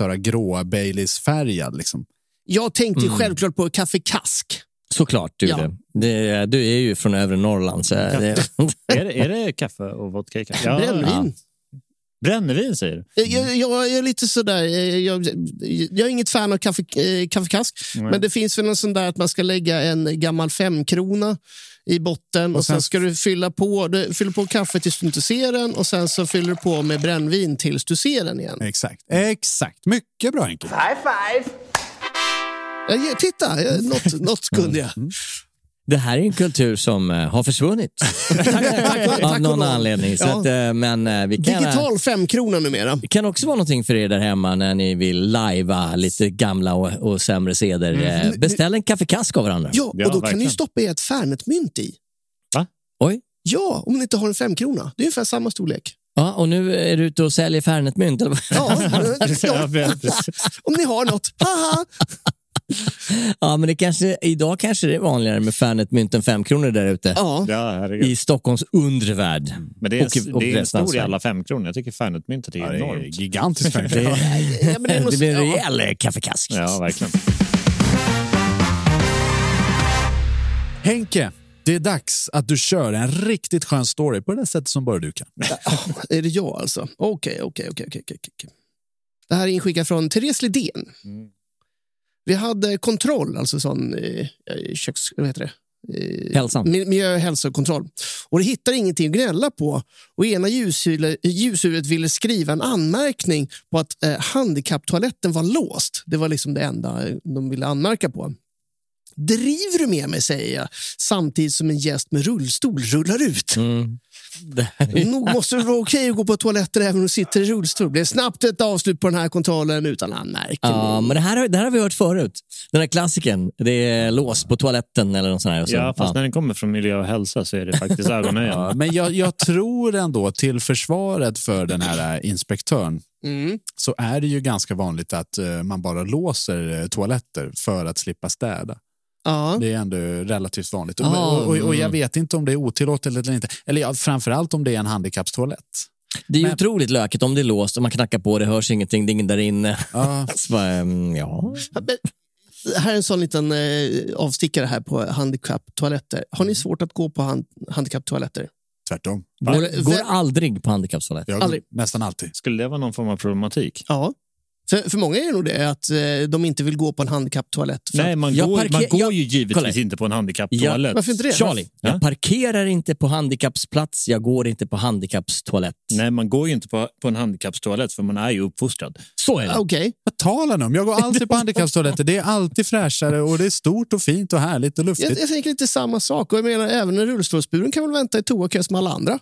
[SPEAKER 4] så grå Baileys-färgad. Liksom.
[SPEAKER 5] Jag tänkte
[SPEAKER 2] Mm.
[SPEAKER 5] självklart på kaffe Kask.
[SPEAKER 2] Såklart du
[SPEAKER 5] Ja.
[SPEAKER 2] det. det. Du är ju från övre Norrland. Så det,
[SPEAKER 3] är, det, är det kaffe och vodka? i kaffe? Ja,
[SPEAKER 5] Brännvin.
[SPEAKER 3] Brännvin säger du?
[SPEAKER 5] Jag, jag är lite sådär, jag, jag, jag är inget fan av kaffe, eh, kaffekask. Men det finns väl en sån där att man ska lägga en gammal femkrona i botten och,
[SPEAKER 4] Och sen-
[SPEAKER 5] sen ska du fylla på, du fyller på kaffe tills du inte ser den och sen så fyller du på med brännvin tills du ser den igen.
[SPEAKER 4] Exakt. Exakt. Mycket bra Henke.
[SPEAKER 5] Ja, ge- titta, jag- något, något kunde jag.
[SPEAKER 2] Det här är en kultur som eh, har försvunnit. Av
[SPEAKER 5] och
[SPEAKER 2] någon
[SPEAKER 5] lov.
[SPEAKER 2] anledning. Så
[SPEAKER 5] Ja.
[SPEAKER 2] att, eh, men eh, vi kan,
[SPEAKER 5] Digital femkrona numera.
[SPEAKER 2] det kan också vara någonting för er där hemma när ni vill lajva lite gamla och, och sämre seder. Eh, Beställ en kaffekask av varandra.
[SPEAKER 5] Ja, och
[SPEAKER 3] Ja,
[SPEAKER 5] då kan
[SPEAKER 3] verkligen.
[SPEAKER 5] ni stoppa i ett Fernetmynt i.
[SPEAKER 2] Oj.
[SPEAKER 5] Ja, om ni inte har en femkrona. Det är ungefär samma storlek.
[SPEAKER 2] Ja, och nu är du ute och säljer vad?
[SPEAKER 5] Ja, ja, om ni har något. Haha!
[SPEAKER 2] Ja, men det kanske, idag kanske det är vanligare med Fernetmynt än fem kronor där ute.
[SPEAKER 5] Ja.
[SPEAKER 3] Ja.
[SPEAKER 2] I Stockholms undre värld.
[SPEAKER 3] Men det är,
[SPEAKER 2] Och- och
[SPEAKER 3] det är en stor
[SPEAKER 2] Sverige.
[SPEAKER 3] jävla femkronor. Jag tycker Fernetmyntet är
[SPEAKER 4] Ja, det är
[SPEAKER 3] enormt.
[SPEAKER 4] gigantiskt.
[SPEAKER 2] Det,
[SPEAKER 4] verkligen.
[SPEAKER 5] Ja, men det är
[SPEAKER 2] det blir en
[SPEAKER 5] ja.
[SPEAKER 2] rejäl eh, kaffekask.
[SPEAKER 3] Ja, verkligen.
[SPEAKER 4] Henke, det är dags att du kör en riktigt skön story på det sättet som bara du kan.
[SPEAKER 5] Är det jag alltså? Okej, okej, okej. okej, okej, okej. Det här är inskickat från Therese Lidén. Vi hade kontroll, alltså sån eh, köks... Vad heter det? Eh,
[SPEAKER 2] Hälsan.
[SPEAKER 5] mi- Miljö och hälsokontroll. Och det hittar ingenting att gnälla på. Och ena ljushuvudet ville skriva en anmärkning på att eh, handikapptoaletten var låst. Det var liksom det enda eh, de ville anmärka på. Driver du med mig, säger jag, samtidigt som en gäst med rullstol rullar ut.
[SPEAKER 2] Mm. Är-
[SPEAKER 5] Nog måste det vara okej att gå på toaletten även om du sitter i rullstol. Det blir snabbt ett avslut på den här kontrollen utan anmärkning.
[SPEAKER 2] Ja, men det här, har- det här har vi hört förut. Den här klassiken. Det är lås på toaletten eller något sånt här. Och så,
[SPEAKER 3] Ja, fast
[SPEAKER 2] ja.
[SPEAKER 3] när den kommer från miljö och hälsa så är det faktiskt ögonöjen.
[SPEAKER 4] Ja, men jag, jag tror ändå till försvaret för den här eh, inspektören
[SPEAKER 5] Mm.
[SPEAKER 4] så är det ju ganska vanligt att eh, man bara låser eh, toaletter för att slippa städa.
[SPEAKER 5] Ja.
[SPEAKER 4] Det är ändå relativt vanligt.
[SPEAKER 2] Ah,
[SPEAKER 4] och, och, och jag
[SPEAKER 2] mm.
[SPEAKER 4] vet inte om det är otillåtet eller inte. Eller ja, framförallt om det är en handikappstoalett.
[SPEAKER 2] Det är
[SPEAKER 4] Men-
[SPEAKER 2] otroligt lökigt om det är låst och man knackar på, det hörs ingenting, det är ingen där inne.
[SPEAKER 4] Ja,
[SPEAKER 2] Så bara, mm, ja.
[SPEAKER 5] Men, här är en sån liten eh, avstickare här på handikapptoaletter. Har ni svårt att gå på hand, handikapptoaletter?
[SPEAKER 4] tvärtom.
[SPEAKER 2] Går, går aldrig på
[SPEAKER 5] Aldrig.
[SPEAKER 4] nästan alltid.
[SPEAKER 3] Skulle det vara någon form av problematik?
[SPEAKER 5] Ja. För, för många är det nog det, att eh, de inte vill gå på en handikapptoalett.
[SPEAKER 3] Nej, man
[SPEAKER 2] Jag
[SPEAKER 3] går,
[SPEAKER 2] parker-
[SPEAKER 3] man går
[SPEAKER 2] jag-
[SPEAKER 3] ju givetvis
[SPEAKER 2] kolla.
[SPEAKER 3] inte på en handikapptoalett.
[SPEAKER 5] Varför inte det?
[SPEAKER 2] Charlie,
[SPEAKER 3] Ja?
[SPEAKER 2] jag parkerar inte på handikappsplats, jag går inte på handikappstoalett.
[SPEAKER 3] Nej, man går ju inte på, på en handikappstoalett för man är ju uppfostrad.
[SPEAKER 2] Så är det.
[SPEAKER 5] Ah, Okej.
[SPEAKER 4] Vad talar ni om? Jag går alltid på handikappstoaletter. Det är alltid fräschare och det är stort och fint och härligt och
[SPEAKER 5] Jag,
[SPEAKER 4] luftigt.
[SPEAKER 5] jag tänker lite samma sak. Och jag menar, även en rullstolsburen kan väl vänta i toakö som alla andra.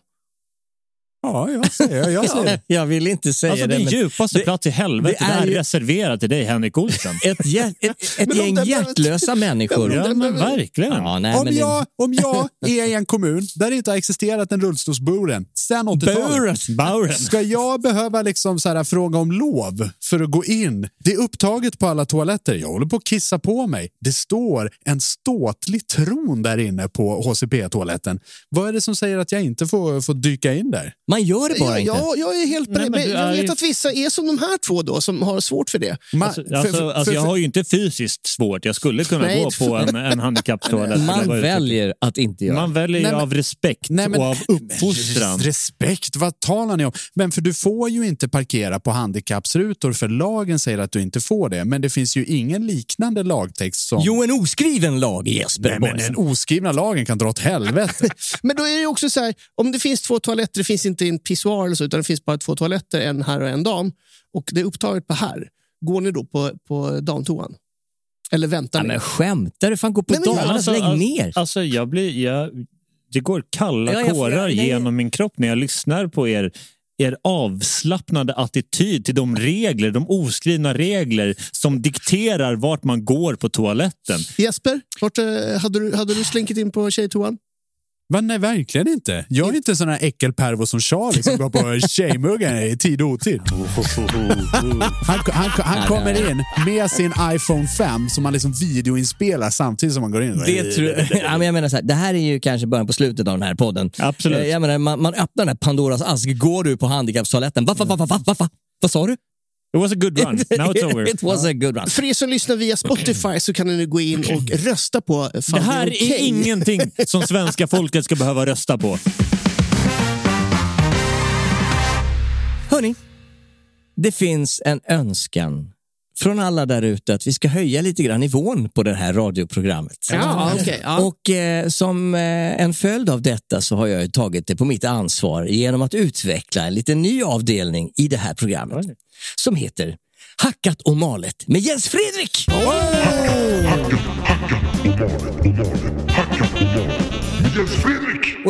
[SPEAKER 4] Ja, jag säger, jag säger.
[SPEAKER 2] Jag vill inte säga
[SPEAKER 3] Alltså
[SPEAKER 2] det.
[SPEAKER 3] den djupaste
[SPEAKER 2] det-
[SPEAKER 3] plats i helvetet
[SPEAKER 2] det är
[SPEAKER 3] är,
[SPEAKER 2] ju-
[SPEAKER 3] reserverad till dig, Henrik Olsen.
[SPEAKER 2] Ett, hjär- ett, ett gäng
[SPEAKER 5] den-
[SPEAKER 2] hjärtlösa människor.
[SPEAKER 3] ja, men verkligen.
[SPEAKER 2] Ja, nej,
[SPEAKER 4] Om
[SPEAKER 2] men
[SPEAKER 4] jag, om jag är i en kommun där det inte har existerat en rullstolsburen sedan 80-talet.
[SPEAKER 3] Bauren.
[SPEAKER 4] Ska jag behöva liksom så här fråga om lov för att gå in? Det är upptaget på alla toaletter. Jag håller på att kissa på mig. Det står en ståtlig tron där inne på HCP-toaletten. Vad är det som säger att jag inte får, får dyka in där?
[SPEAKER 2] Man gör det bara
[SPEAKER 5] Ja,
[SPEAKER 2] inte.
[SPEAKER 5] ja, jag är helt
[SPEAKER 3] Nej, men
[SPEAKER 5] jag vet
[SPEAKER 3] ju-
[SPEAKER 5] att vissa är som de här två då, som har svårt för det.
[SPEAKER 4] Ma-
[SPEAKER 3] Alltså,
[SPEAKER 4] för-
[SPEAKER 3] alltså,
[SPEAKER 4] för-
[SPEAKER 3] alltså, jag har ju inte fysiskt svårt. Jag skulle kunna
[SPEAKER 5] Nej,
[SPEAKER 3] gå på en, en handikapptoalett.
[SPEAKER 2] Man
[SPEAKER 3] det
[SPEAKER 2] väljer att inte göra
[SPEAKER 3] Man väljer ju
[SPEAKER 4] Nej, men-
[SPEAKER 3] av respekt
[SPEAKER 4] Nej, men-
[SPEAKER 3] och av uppfostran.
[SPEAKER 4] Respekt, vad talar ni om? Men för du får ju inte parkera på handikappsrutor för lagen säger att du inte får det. Men det finns ju ingen liknande lagtext som...
[SPEAKER 2] Jo, en oskriven lag, Jesper
[SPEAKER 4] Nej, men den oskrivna lagen kan dra åt helvete.
[SPEAKER 5] Men då är det också så här, om det finns två toaletter, det finns inte en pissoar eller så, utan det finns bara två toaletter, en här och en dam, och det är upptaget på här, går ni då på, på damtoan? Eller väntar
[SPEAKER 2] Ja,
[SPEAKER 5] ni?
[SPEAKER 2] men skämtar du? Fan, gå på
[SPEAKER 5] Nej, men-
[SPEAKER 2] damerna,
[SPEAKER 3] Alltså,
[SPEAKER 2] lägg
[SPEAKER 3] alltså,
[SPEAKER 2] ner.
[SPEAKER 3] Alltså, jag blir, jag, det går kalla
[SPEAKER 2] Ja, jag
[SPEAKER 3] kårar
[SPEAKER 2] nej.
[SPEAKER 3] genom min kropp när jag lyssnar på er er avslappnade attityd till de regler, de oskrivna regler som dikterar vart man går på toaletten.
[SPEAKER 5] Jesper, vart, eh, hade, du, hade du slinkit in på tjejtoan?
[SPEAKER 4] Va, nej, verkligen inte. Jag är inte en sån här äckelpervo som Charlie som går på tjejmuggen i tid och otid. Han, han, han kommer in med sin iPhone 5 som han liksom videoinspelar samtidigt som han går in.
[SPEAKER 2] Det, tror, ja, men jag menar så här, det här är ju kanske början på slutet av den här podden.
[SPEAKER 3] Absolut.
[SPEAKER 2] Eh, Jag menar, man, man öppnar den här Pandoras ask, går du på handikappstoaletten? Va, va, va, va, va, va, va? Vad sa du?
[SPEAKER 3] It was a good run. Now it's over.
[SPEAKER 2] It was a good run.
[SPEAKER 5] För er som lyssnar via Spotify så kan ni nu gå in och rösta på
[SPEAKER 3] Det här
[SPEAKER 5] okej.
[SPEAKER 3] är ingenting som svenska folket ska behöva rösta på.
[SPEAKER 2] Hörni, det finns en önskan från alla där ute att vi ska höja lite grann nivån på det här radioprogrammet.
[SPEAKER 5] Ja, okej, ja.
[SPEAKER 2] Och eh, som eh, en följd av detta så har jag ju tagit det på mitt ansvar genom att utveckla en liten ny avdelning i det här programmet som heter Hackat och malet med Jens Fredrik. Och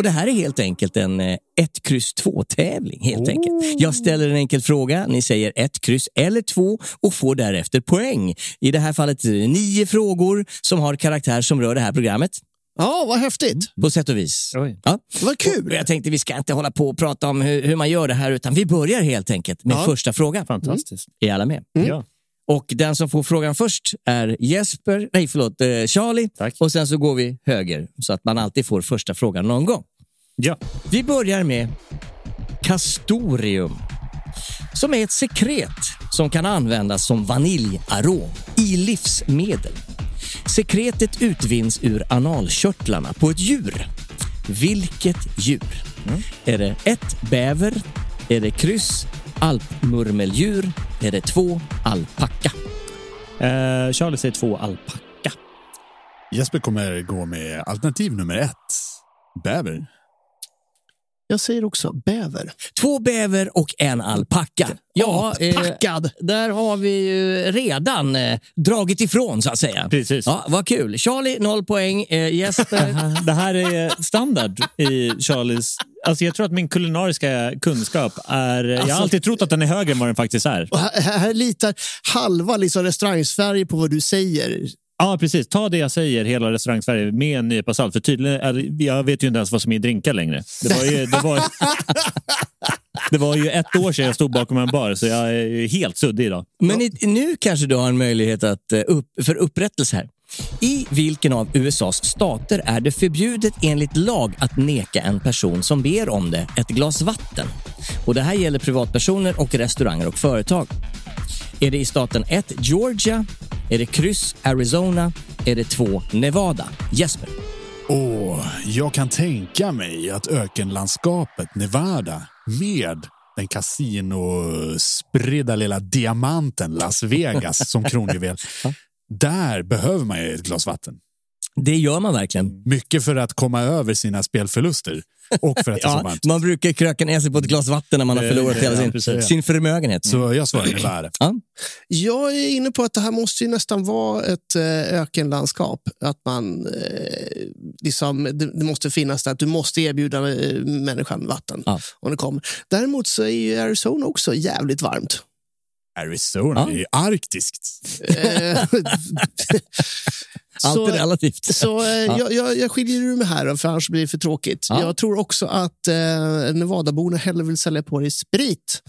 [SPEAKER 2] det här är helt enkelt en 1, kryss 2-tävling. Helt enkelt. Jag ställer en enkel fråga, ni säger 1, kryss eller 2 och får därefter poäng. I det här fallet är det nio frågor som har karaktär som rör det här programmet.
[SPEAKER 5] ja, vad häftigt.
[SPEAKER 2] På sätt och vis.
[SPEAKER 3] Oj.
[SPEAKER 2] Ja.
[SPEAKER 5] Vad kul.
[SPEAKER 2] Och jag tänkte vi ska inte hålla på och prata om hur, hur man gör det här utan vi börjar helt enkelt med
[SPEAKER 5] Ja.
[SPEAKER 2] första frågan.
[SPEAKER 3] Fantastiskt.
[SPEAKER 2] Är alla med?
[SPEAKER 3] Ja.
[SPEAKER 2] Och den som får frågan först är Jesper, nej förlåt, eh, Charlie.
[SPEAKER 3] Tack.
[SPEAKER 2] Och sen så går vi höger så att man alltid får första frågan någon gång.
[SPEAKER 3] Ja.
[SPEAKER 2] Vi börjar med Castorium. Som är ett sekret som kan användas som vaniljarom i livsmedel. Sekretet utvinns ur analkörtlarna på ett djur. Vilket djur? Är det ett bäver? Är det kryss? Alpmurmeldjur? Är det två alpacka?
[SPEAKER 3] Eh, Charlie säger två alpacka.
[SPEAKER 4] Jesper kommer gå med alternativ nummer ett. Bäver.
[SPEAKER 5] Jag säger också bäver.
[SPEAKER 2] Två bäver och en alpacka. Ja, eh,
[SPEAKER 5] Packad.
[SPEAKER 2] där har vi ju redan eh, dragit ifrån så att säga.
[SPEAKER 3] Precis.
[SPEAKER 2] Ja, vad kul. Charlie, noll poäng. Eh, Jesper,
[SPEAKER 3] Det här är standard i Charlies... Alltså jag tror att min kulinariska kunskap är... jag
[SPEAKER 5] Alltså-
[SPEAKER 3] har alltid trott att den är högre än vad den faktiskt är.
[SPEAKER 5] Här, här litar halva liksom restaurang-Sverige på vad du säger.
[SPEAKER 3] Ja, precis. Ta det jag säger, hela restaurang-Sverige, med en nypa salt. För tydligen, jag vet ju inte ens vad som är i drinkar längre. Det var ju, det var, det var ju ett år sedan jag stod bakom en bar, så jag är helt suddig idag.
[SPEAKER 2] men i, nu kanske du har en möjlighet att, eh, upp, för upprättelse här. I vilken av USAs stater är det förbjudet enligt lag att neka en person som ber om det ett glas vatten? Och Det här gäller privatpersoner och restauranger och företag. Är det i staten 1 Georgia? Är det kryss Arizona? Är det 2 Nevada? Jesper.
[SPEAKER 4] Åh, jag kan tänka mig att ökenlandskapet Nevada med den kasinospridda lilla diamanten Las Vegas som kronjuvel. Där behöver man ju ett glas vatten.
[SPEAKER 2] Det gör man verkligen.
[SPEAKER 4] Mycket för att komma över sina spelförluster och för att det är så
[SPEAKER 2] Ja,
[SPEAKER 4] varmt.
[SPEAKER 2] man brukar kröka ner sig på ett glas vatten när man har förlorat hela sin,
[SPEAKER 4] precis.
[SPEAKER 2] sin förmögenhet.
[SPEAKER 4] Så jag svarar Nevada.
[SPEAKER 2] Ja.
[SPEAKER 5] Jag är inne på att det här måste ju nästan vara ett eh, ökenlandskap. Att man, eh, liksom, det, måste finnas där att du måste erbjuda eh, människan vatten
[SPEAKER 2] Ja.
[SPEAKER 5] om det kommer. Däremot så är ju Arizona också jävligt varmt.
[SPEAKER 4] Arizona
[SPEAKER 2] Ja.
[SPEAKER 4] är ju arktiskt.
[SPEAKER 2] Allt
[SPEAKER 5] så-
[SPEAKER 2] är relativt.
[SPEAKER 5] Så eh, jag, jag, jag skiljer ur mig här, för annars blir det för tråkigt.
[SPEAKER 2] Ja.
[SPEAKER 5] Jag tror också att eh, Nevadaborna hellre vill sälja på dig sprit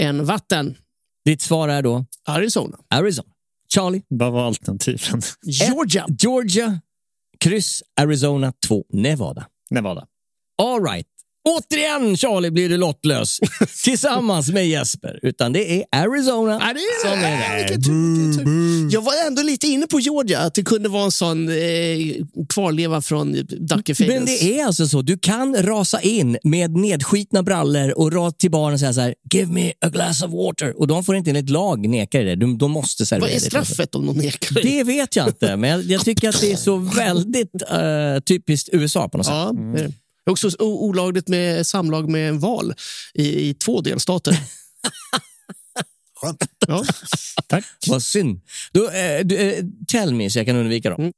[SPEAKER 5] än vatten.
[SPEAKER 2] Ditt svar är då
[SPEAKER 5] Arizona.
[SPEAKER 2] Arizona. Charlie?
[SPEAKER 3] Vad var alternativen?
[SPEAKER 5] Georgia.
[SPEAKER 2] Georgia, kryss, Arizona 2, Nevada.
[SPEAKER 3] Nevada.
[SPEAKER 2] All right. Återigen Charlie blir du lottlös tillsammans med Jesper. Utan det är Arizona
[SPEAKER 5] Ja, det är
[SPEAKER 2] som
[SPEAKER 5] det.
[SPEAKER 2] är
[SPEAKER 5] Vilken
[SPEAKER 2] där.
[SPEAKER 5] tur, vilken tur. Jag var ändå lite inne på Georgia, att det kunde vara en sån eh, kvarleva från Dackefejden.
[SPEAKER 2] Men det är alltså så, du kan rasa in med nedskitna brallor och rakt till baren och säga så här, give me a glass of water. Och de får inte enligt lag neka dig det, de, de måste servera
[SPEAKER 5] Vad är
[SPEAKER 2] det.
[SPEAKER 5] straffet om någon nekar?
[SPEAKER 2] Det vet jag inte, men jag, jag tycker att det är så väldigt eh, typiskt USA på något sätt.
[SPEAKER 5] Ja, det är det. Är också olagligt med samlag med en val i, i två delstater.
[SPEAKER 4] Skönt.
[SPEAKER 5] Ja.
[SPEAKER 3] Tack.
[SPEAKER 2] Vad synd. Då, eh, du, eh, tell me så jag kan undvika dem.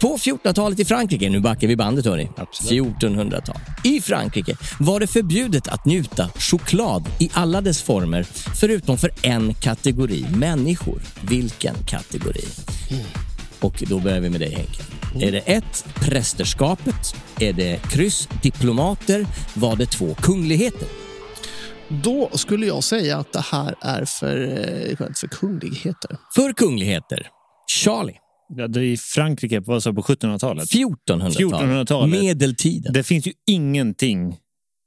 [SPEAKER 2] På 1400-talet i Frankrike, nu backar vi bandet hörni, 1400-tal. I Frankrike var det förbjudet att njuta choklad i alla dess former, förutom för en kategori människor. Vilken kategori? Och då börjar vi med dig Henke. Är det ett prästerskapet? Är det kryss diplomater? Var det två kungligheter?
[SPEAKER 5] Då skulle jag säga att det här är för, eh, för kungligheter.
[SPEAKER 2] För kungligheter. Charlie.
[SPEAKER 3] Ja, det är i Frankrike sa du, på 1700-talet.
[SPEAKER 2] 1400-tal.
[SPEAKER 3] 1400-talet.
[SPEAKER 2] Medeltiden.
[SPEAKER 3] Det finns ju ingenting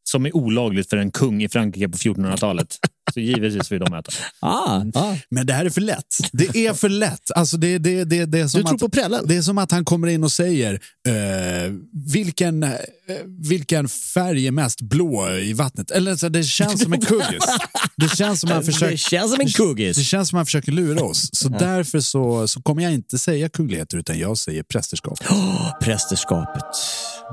[SPEAKER 3] som är olagligt för en kung i Frankrike på 1400-talet. Så givetvis vill de äta.
[SPEAKER 2] Ah, ah.
[SPEAKER 4] Men det här är för lätt. Det är för lätt. Alltså det, det, det, det är som
[SPEAKER 5] Du tror
[SPEAKER 4] att,
[SPEAKER 5] på prällen?
[SPEAKER 4] Det är som att han kommer in och säger eh, vilken, eh, vilken färg är mest blå i vattnet. Eller så, det känns som en kuggis. Det känns som han försöker,
[SPEAKER 2] Det känns som en kuggis.
[SPEAKER 4] det känns som han försöker lura oss. Så därför så, så kommer jag inte säga kungligheter utan jag säger prästerskap.
[SPEAKER 2] Prästerskapet.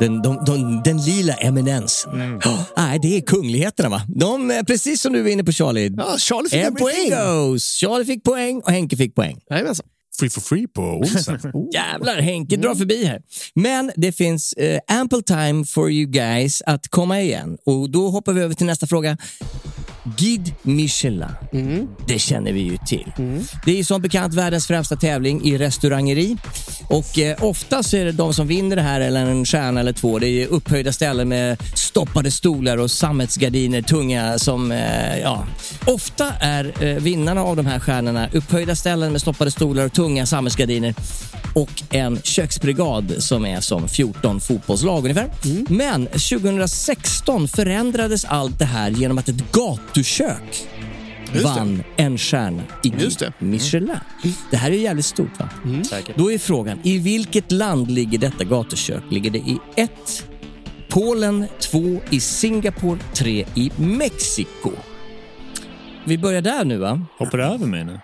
[SPEAKER 2] Den, de, de, den lila eminensen. Oh, nej, det är kungligheterna va? De, är precis som du var inne på Charlie.
[SPEAKER 5] Ja, Charlie fick en
[SPEAKER 2] Everything
[SPEAKER 5] poäng.
[SPEAKER 2] goes. Charlie fick poäng och Henke fick poäng.
[SPEAKER 5] Jajamensan.
[SPEAKER 4] Free for free på onsdag.
[SPEAKER 2] Jävlar, Henke drar förbi här. Men det finns eh, ample time for you guys att komma igen. Och då hoppar vi över till nästa fråga. Guide Michelin. Det känner vi ju till. Det är som bekant världens främsta tävling i restaurangeri. Och eh, oftast är det de som vinner det här, eller en stjärna eller två, det är upphöjda ställen med stoppade stolar och sammetsgardiner, tunga som, eh, ja. Ofta är eh, vinnarna av de här stjärnorna upphöjda ställen med stoppade stolar och tunga sammetsgardiner och en köksbrigad som är som 14 fotbollslag ungefär. Men 2016 förändrades allt det här genom att ett gatukök
[SPEAKER 5] Just det.
[SPEAKER 2] vann en stjärna i
[SPEAKER 5] Just det.
[SPEAKER 2] Michelin. Det här är jävligt stort va?
[SPEAKER 3] Säkert.
[SPEAKER 2] Då är frågan, i vilket land ligger detta gatukök? Ligger det i 1. Polen, 2. i Singapore, 3. i Mexiko? Vi börjar där nu va?
[SPEAKER 3] Hoppar du över mig nu?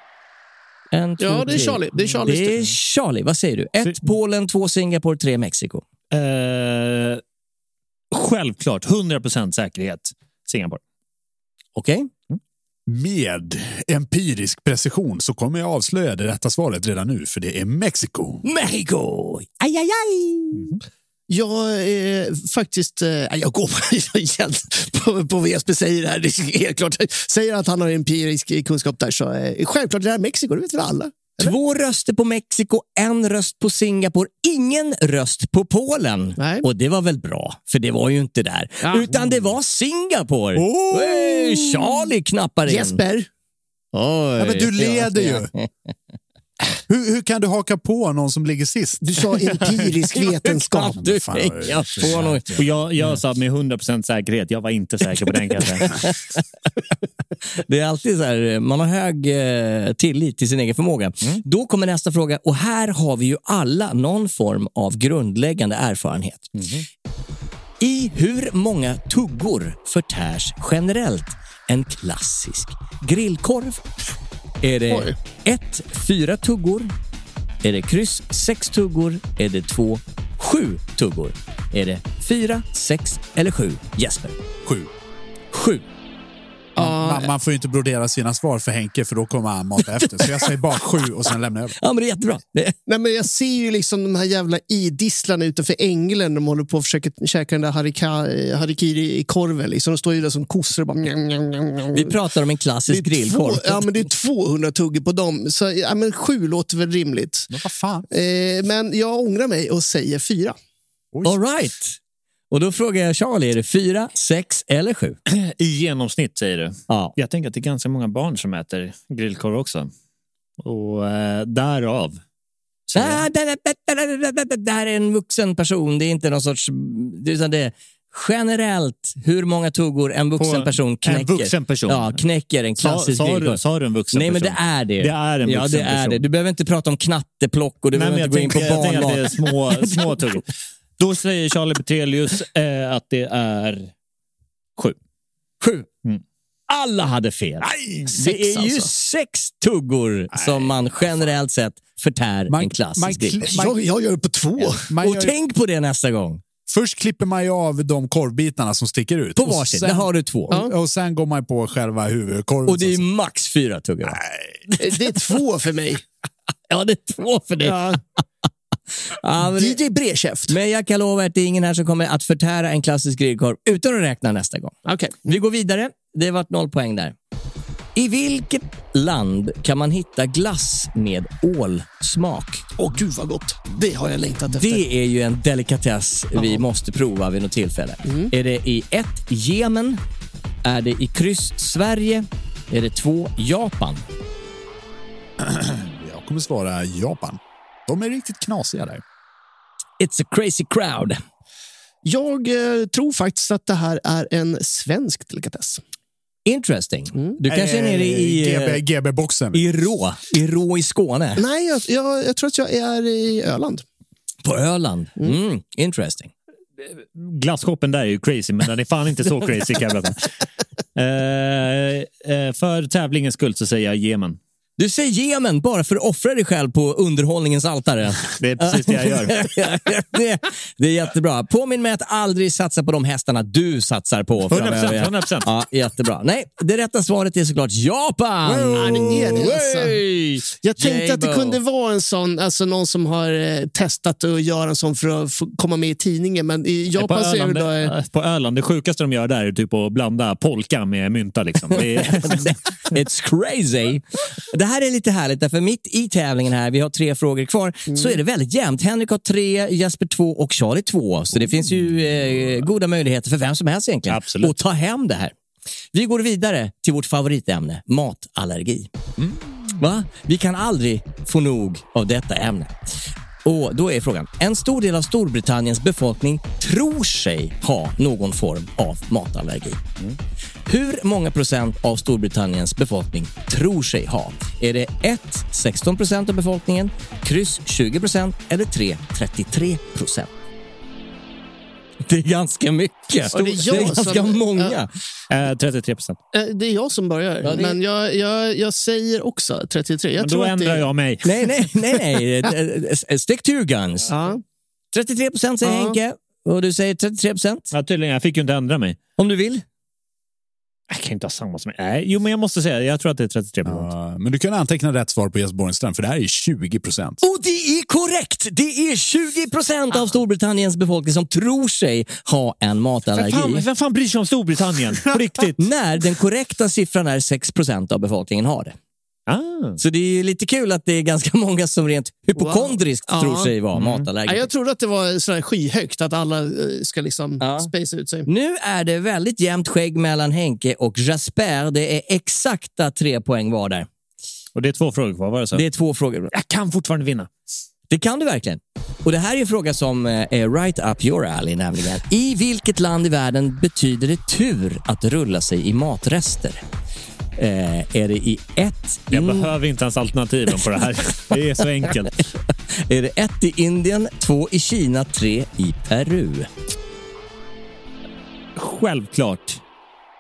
[SPEAKER 2] En, två,
[SPEAKER 5] Ja, det är
[SPEAKER 2] tre.
[SPEAKER 5] Charlie. Det är Charlies
[SPEAKER 2] Det är. Charlie. Vad säger du? 1. Polen, 2. Singapore, 3. Mexiko.
[SPEAKER 3] Eh, självklart, 100% säkerhet. Singapore.
[SPEAKER 2] Okej?
[SPEAKER 4] Med empirisk precision så kommer jag avslöja det rätta svaret redan nu, för det är Mexiko.
[SPEAKER 2] Mexiko! Aj, aj, aj!
[SPEAKER 5] Jag är faktiskt... Eh, jag går på, på, på vad Jesper säger här. Det är klart. Säger att han har empirisk kunskap där så eh, självklart det här är Mexiko, det vet väl alla.
[SPEAKER 2] Två röster på Mexiko, en röst på Singapore, ingen röst på Polen.
[SPEAKER 5] Nej.
[SPEAKER 2] Och det var väl bra, för det var ju inte där.
[SPEAKER 5] Ja.
[SPEAKER 2] Utan det var Singapore.
[SPEAKER 4] Oh!
[SPEAKER 2] Hey, Charlie knappar in.
[SPEAKER 5] Jesper,
[SPEAKER 2] Oj,
[SPEAKER 4] Ja, men du leder ju. Hur, hur kan du haka på någon som ligger sist?
[SPEAKER 5] du sa empirisk vetenskap.
[SPEAKER 2] Du
[SPEAKER 4] fan,
[SPEAKER 2] hänga på någon?
[SPEAKER 3] Och jag, jag sa med 100% säkerhet, jag var inte säker på den kan jag säga.
[SPEAKER 2] Det är alltid så här, man har hög eh, tillit till sin egen förmåga. Då kommer nästa fråga och här har vi ju alla någon form av grundläggande erfarenhet. I hur många tuggor förtärs generellt en klassisk grillkorv? Är det
[SPEAKER 5] Oj.
[SPEAKER 2] 1. Fyra tuggor? Är det kryss sex tuggor? Är det 2. Sju tuggor? Är det 4, 6 eller 7? Jesper?
[SPEAKER 4] Sju.
[SPEAKER 2] 7.
[SPEAKER 4] Man, man får ju inte brodera sina svar för Henke för då kommer han mata efter. Så jag säger bara sju och sen lämnar jag över.
[SPEAKER 2] Ja, men det är jättebra. Det,
[SPEAKER 5] Nej, men jag ser ju liksom de här jävla idisslarna utanför ängeln. De håller på att försöka käka den där harika, harikiri i korven. Liksom. De står ju där som kossor och bara... njam, njam, njam,
[SPEAKER 2] vi pratar om en klassisk grillkorv.
[SPEAKER 5] Två, ja, men det är 200 tuggor på dem. Så ja, men sju låter väl rimligt.
[SPEAKER 4] Men vad fan?
[SPEAKER 5] Eh, men jag ångrar mig och säger fyra.
[SPEAKER 2] All right. Och då frågar jag Charlie, är det 4, 6 eller 7?
[SPEAKER 3] I genomsnitt säger du.
[SPEAKER 2] Ja.
[SPEAKER 3] Jag tänker att det är ganska många barn som äter grillkorv också. Och eh, därav.
[SPEAKER 2] det, det, det här är en vuxen person. Det är inte någon sorts... Är, det är generellt hur många tuggor en vuxen person knäcker.
[SPEAKER 3] En vuxen person.
[SPEAKER 2] Ja, knäcker en
[SPEAKER 3] Sa,
[SPEAKER 2] klassisk
[SPEAKER 3] sa,
[SPEAKER 2] grillkorv.
[SPEAKER 3] du, sa du en vuxen
[SPEAKER 2] Nej, men
[SPEAKER 3] person?
[SPEAKER 2] det är det.
[SPEAKER 3] Det är en
[SPEAKER 2] Ja,
[SPEAKER 3] vuxen
[SPEAKER 2] det är
[SPEAKER 3] person.
[SPEAKER 2] det. Du behöver inte prata om knatteplock och du
[SPEAKER 3] Nej,
[SPEAKER 2] behöver inte gå in på
[SPEAKER 3] tänker, jag tänker
[SPEAKER 2] barnmat.
[SPEAKER 3] att det är små, små tuggor. Då säger Charlie Petrelius eh, att det är sju.
[SPEAKER 2] Sju.
[SPEAKER 3] Mm.
[SPEAKER 2] Alla hade fel.
[SPEAKER 5] sex
[SPEAKER 2] det är ju
[SPEAKER 5] alltså.
[SPEAKER 2] sex tuggor som man generellt sett förtär
[SPEAKER 4] Man-
[SPEAKER 2] en klassisk
[SPEAKER 4] man Man-
[SPEAKER 5] Jag, jag gör det på två.
[SPEAKER 4] Man
[SPEAKER 2] Och
[SPEAKER 4] gör,
[SPEAKER 2] tänk på det nästa gång.
[SPEAKER 4] Först klipper man ju av de korvbitarna som sticker ut.
[SPEAKER 2] På varsin.
[SPEAKER 4] sen-
[SPEAKER 2] Där har du två.
[SPEAKER 4] Och, och sen går man på själva huvudkorven.
[SPEAKER 2] Och det är max fyra tuggor. va?
[SPEAKER 5] Det är två för mig.
[SPEAKER 2] Ja, det är två för dig.
[SPEAKER 5] Ja.
[SPEAKER 2] Ja, men, det,
[SPEAKER 5] DJ Brekäft.
[SPEAKER 2] men jag kan lova att det är ingen här som kommer att förtära en klassisk grillkorv utan att räkna nästa gång.
[SPEAKER 5] Okej.
[SPEAKER 2] Vi går vidare. Det har varit noll poäng där. I vilket land kan man hitta glass med ålsmak?
[SPEAKER 5] Åh gud vad gott. Det har jag längtat efter.
[SPEAKER 2] Det är ju en delikatess vi måste prova vid något tillfälle. Är det i ett Jemen? Är det i kryss Sverige? Är det två Japan?
[SPEAKER 4] Jag kommer svara Japan. De är riktigt knasiga där.
[SPEAKER 2] It's a crazy crowd.
[SPEAKER 5] Jag eh, tror faktiskt att det här är en svensk delikatess.
[SPEAKER 2] Interesting. Du kanske är nere i,
[SPEAKER 4] Eh,
[SPEAKER 2] eh,
[SPEAKER 4] GB, GB-boxen.
[SPEAKER 2] i Rå, i Rå i Skåne.
[SPEAKER 5] Nej, jag, jag, jag tror att jag är i Öland.
[SPEAKER 2] På Öland. Mm. Interesting.
[SPEAKER 3] Glasshoppen där är ju crazy, men den är fan inte så crazy kan jag eh, för tävlingens skull så säger jag Jemen.
[SPEAKER 2] Du säger Jemen bara för att offra dig själv på underhållningens altare.
[SPEAKER 3] Det är precis det jag gör.
[SPEAKER 2] det, det är jättebra. Påminn mig att aldrig satsa på de hästarna du satsar på.
[SPEAKER 3] 100%,
[SPEAKER 2] framöver.
[SPEAKER 3] 100%.
[SPEAKER 2] Ja, jättebra. Nej, det rätta svaret är såklart Japan.
[SPEAKER 5] Ja, det är det alltså. Jag tänkte att det kunde vara en sån, alltså någon som har eh, testat att göra en sån för att komma med i tidningen. Men i
[SPEAKER 3] På
[SPEAKER 5] Japan så är det då... eh,
[SPEAKER 3] på Öland, det sjukaste de gör där är typ att blanda polka med mynta. Liksom.
[SPEAKER 2] It's crazy. Det här är lite härligt, därför mitt i tävlingen här, vi har tre frågor kvar,
[SPEAKER 5] Mm.
[SPEAKER 2] så är det väldigt jämnt. Henrik har tre, Jesper två och Charlie två. Så det finns ju eh, goda möjligheter för vem som helst egentligen
[SPEAKER 3] Absolut.
[SPEAKER 2] att ta hem det här. Vi går vidare till vårt favoritämne, matallergi. Va? Vi kan aldrig få nog av detta ämne. Och då är frågan, en stor del av Storbritanniens befolkning tror sig ha någon form av matallergi. Hur många procent av Storbritanniens befolkning tror sig ha? Är det 1. 16 procent av befolkningen, kryss 20 procent eller 3. 33 procent? Det är ganska mycket.
[SPEAKER 5] Och det är jag
[SPEAKER 2] ganska
[SPEAKER 5] som-
[SPEAKER 2] många.
[SPEAKER 3] eh, 33 procent.
[SPEAKER 5] eh, Det är jag som börjar,
[SPEAKER 2] Ja, det-
[SPEAKER 5] men jag, jag, jag säger också 33. Jag
[SPEAKER 3] Men
[SPEAKER 5] tror
[SPEAKER 3] då
[SPEAKER 5] att
[SPEAKER 3] ändrar
[SPEAKER 5] det...
[SPEAKER 3] jag mig.
[SPEAKER 2] Nej, nej, nej. nej. Eh, Stick to your guns.
[SPEAKER 5] Ja.
[SPEAKER 2] 33 procent säger
[SPEAKER 5] Ja.
[SPEAKER 2] Henke och du säger 33 procent.
[SPEAKER 3] Ja, tydligen, jag fick ju inte ändra mig.
[SPEAKER 2] Om du vill.
[SPEAKER 3] Jag kan inte ha samma som... Nej, jo, men jag måste säga, jag tror att det är 33 procent.
[SPEAKER 4] Ja, men du kan anteckna rätt svar på Jesper Borgenström, för det här är 20 procent.
[SPEAKER 2] Och det är korrekt! Det är 20 procent av Storbritanniens befolkning som tror sig ha en
[SPEAKER 3] Vem
[SPEAKER 2] matallergi.
[SPEAKER 3] fan, vem fan bryr sig om Storbritannien? På riktigt.
[SPEAKER 2] När den korrekta siffran är 6 procent av befolkningen har det.
[SPEAKER 3] Ah.
[SPEAKER 2] Så det är lite kul att det är ganska många som rent hypokondriskt
[SPEAKER 5] Wow.
[SPEAKER 2] tror sig vara
[SPEAKER 3] Mm.
[SPEAKER 5] Ja,
[SPEAKER 2] matallergiker.
[SPEAKER 5] jag trodde att det var sådär skyhögt, att alla eh, ska liksom
[SPEAKER 2] Ja.
[SPEAKER 5] spacea ut sig.
[SPEAKER 2] Nu är det väldigt jämnt skägg mellan Henke och Jasper. Det är exakta tre poäng var där.
[SPEAKER 3] Och det är två frågor kvar, var det så?
[SPEAKER 2] Det är två frågor.
[SPEAKER 3] Jag kan fortfarande vinna.
[SPEAKER 2] Det kan du verkligen. Och Det här är en fråga som eh, är right up your alley nämligen. I vilket land i världen betyder det tur att rulla sig i matrester? Eh, är det i ett...
[SPEAKER 3] Jag
[SPEAKER 2] In...
[SPEAKER 3] behöver inte ens alternativen på det här. Det är så enkelt.
[SPEAKER 2] Är det ett i Indien, två i Kina, tre i Peru?
[SPEAKER 3] Självklart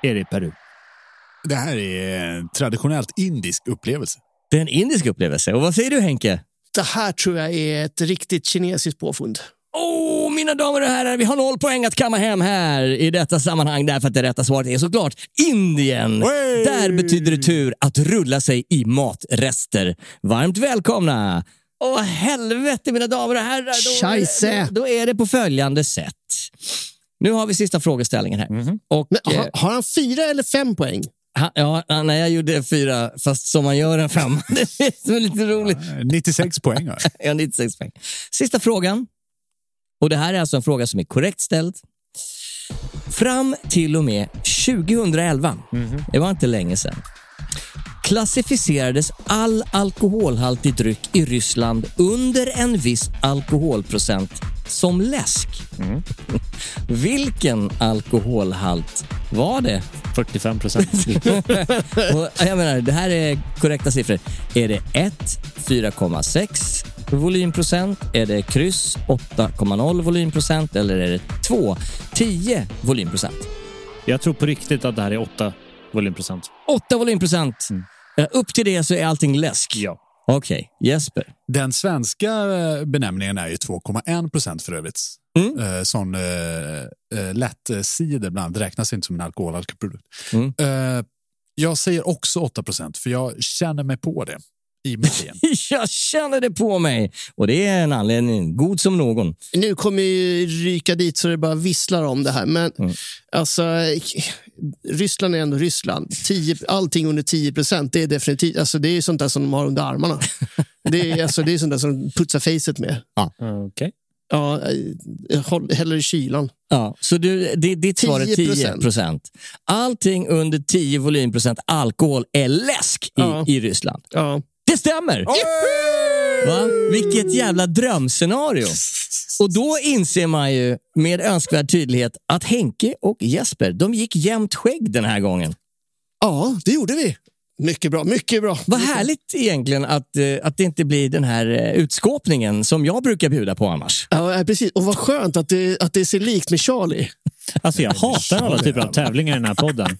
[SPEAKER 3] är det Peru.
[SPEAKER 4] Det här är en traditionellt indisk upplevelse.
[SPEAKER 2] Det är en indisk upplevelse. Och vad säger du Henke?
[SPEAKER 5] Det här tror jag är ett riktigt kinesiskt påfund.
[SPEAKER 2] Åh, mina damer och herrar, vi har noll poäng att kamma hem här i detta sammanhang därför att det rätta svaret är såklart Indien.
[SPEAKER 4] Wey!
[SPEAKER 2] Där betyder det tur att rulla sig i matrester. Varmt välkomna! Åh helvete mina damer och herrar. Då,
[SPEAKER 5] Scheisse.
[SPEAKER 2] då, då är det på följande sätt. Nu har vi sista frågeställningen här. Och,
[SPEAKER 5] Men,
[SPEAKER 2] eh,
[SPEAKER 5] har, har han fyra eller fem poäng?
[SPEAKER 2] han, ja, nej, jag gjorde fyra, fast som man gör en femma. Det är lite roligt.
[SPEAKER 4] Eh, 96 poäng har
[SPEAKER 2] har 96 poäng. Sista frågan. Och Det här är alltså en fråga som är korrekt ställd. Fram till och med 2011, det var inte länge sedan, klassificerades all alkoholhaltig dryck i Ryssland under en viss alkoholprocent som läsk. Vilken alkoholhalt var det?
[SPEAKER 3] 45 procent.
[SPEAKER 2] Jag menar, det här är korrekta siffror. Är det 1, 4,6 volymprocent? Är det kryss 8,0 volymprocent? Eller är det 2, 10 volymprocent?
[SPEAKER 3] Jag tror på riktigt att det här är 8 volymprocent.
[SPEAKER 2] 8 volymprocent. Eh, Upp till det så är allting läsk.
[SPEAKER 3] Ja.
[SPEAKER 2] Okej, Jesper.
[SPEAKER 4] Den svenska eh, benämningen är ju 2,1 procent för övrigt.
[SPEAKER 2] Mm.
[SPEAKER 4] Eh, sån eh, eh, lätt eh, cider bland annat räknas inte som en alkoholhaltig produkt.
[SPEAKER 2] Mm.
[SPEAKER 4] Eh, jag säger också 8 procent för jag känner mig på det i ben.
[SPEAKER 2] Jag känner det på mig. Och det är en anledning, god som någon.
[SPEAKER 5] Nu kommer ju ryka dit så det bara visslar om det här. Men alltså, Ryssland är ändå Ryssland. 10, allting under 10 procent, det är definitivt alltså, det är sånt där som de har under armarna. Det är, alltså, det är sånt där som de putsar facet med.
[SPEAKER 3] Okej.
[SPEAKER 5] Ja, eh, häller i kylan.
[SPEAKER 2] Ja, så du, det, ditt svar är 10
[SPEAKER 5] 10%.
[SPEAKER 2] procent. Allting under 10 volymprocent alkohol är läsk i,
[SPEAKER 5] Ja.
[SPEAKER 2] i Ryssland.
[SPEAKER 5] Ja.
[SPEAKER 2] Det stämmer! Va? Vilket jävla drömscenario. Och då inser man ju med önskvärd tydlighet att Henke och Jesper, de gick jämnt skägg den här gången.
[SPEAKER 5] ja, det gjorde vi. Mycket bra, mycket bra.
[SPEAKER 2] Vad härligt egentligen att, eh, att det inte blir den här eh, utskåpningen som jag brukar bjuda på annars.
[SPEAKER 5] Ja, precis. Och vad skönt att det, att det ser likt med Charlie.
[SPEAKER 3] Alltså jag hatar alla typer av tävlingar i den här podden.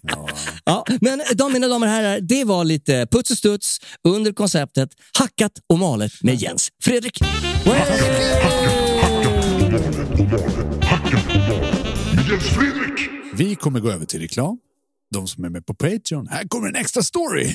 [SPEAKER 2] Ja, men de, mina damer och herrar, det var lite puts och studs under konceptet Hackat och malet med Jens Fredrik.
[SPEAKER 4] Vi kommer gå över till reklam. De som är med på Patreon, här kommer en extra story.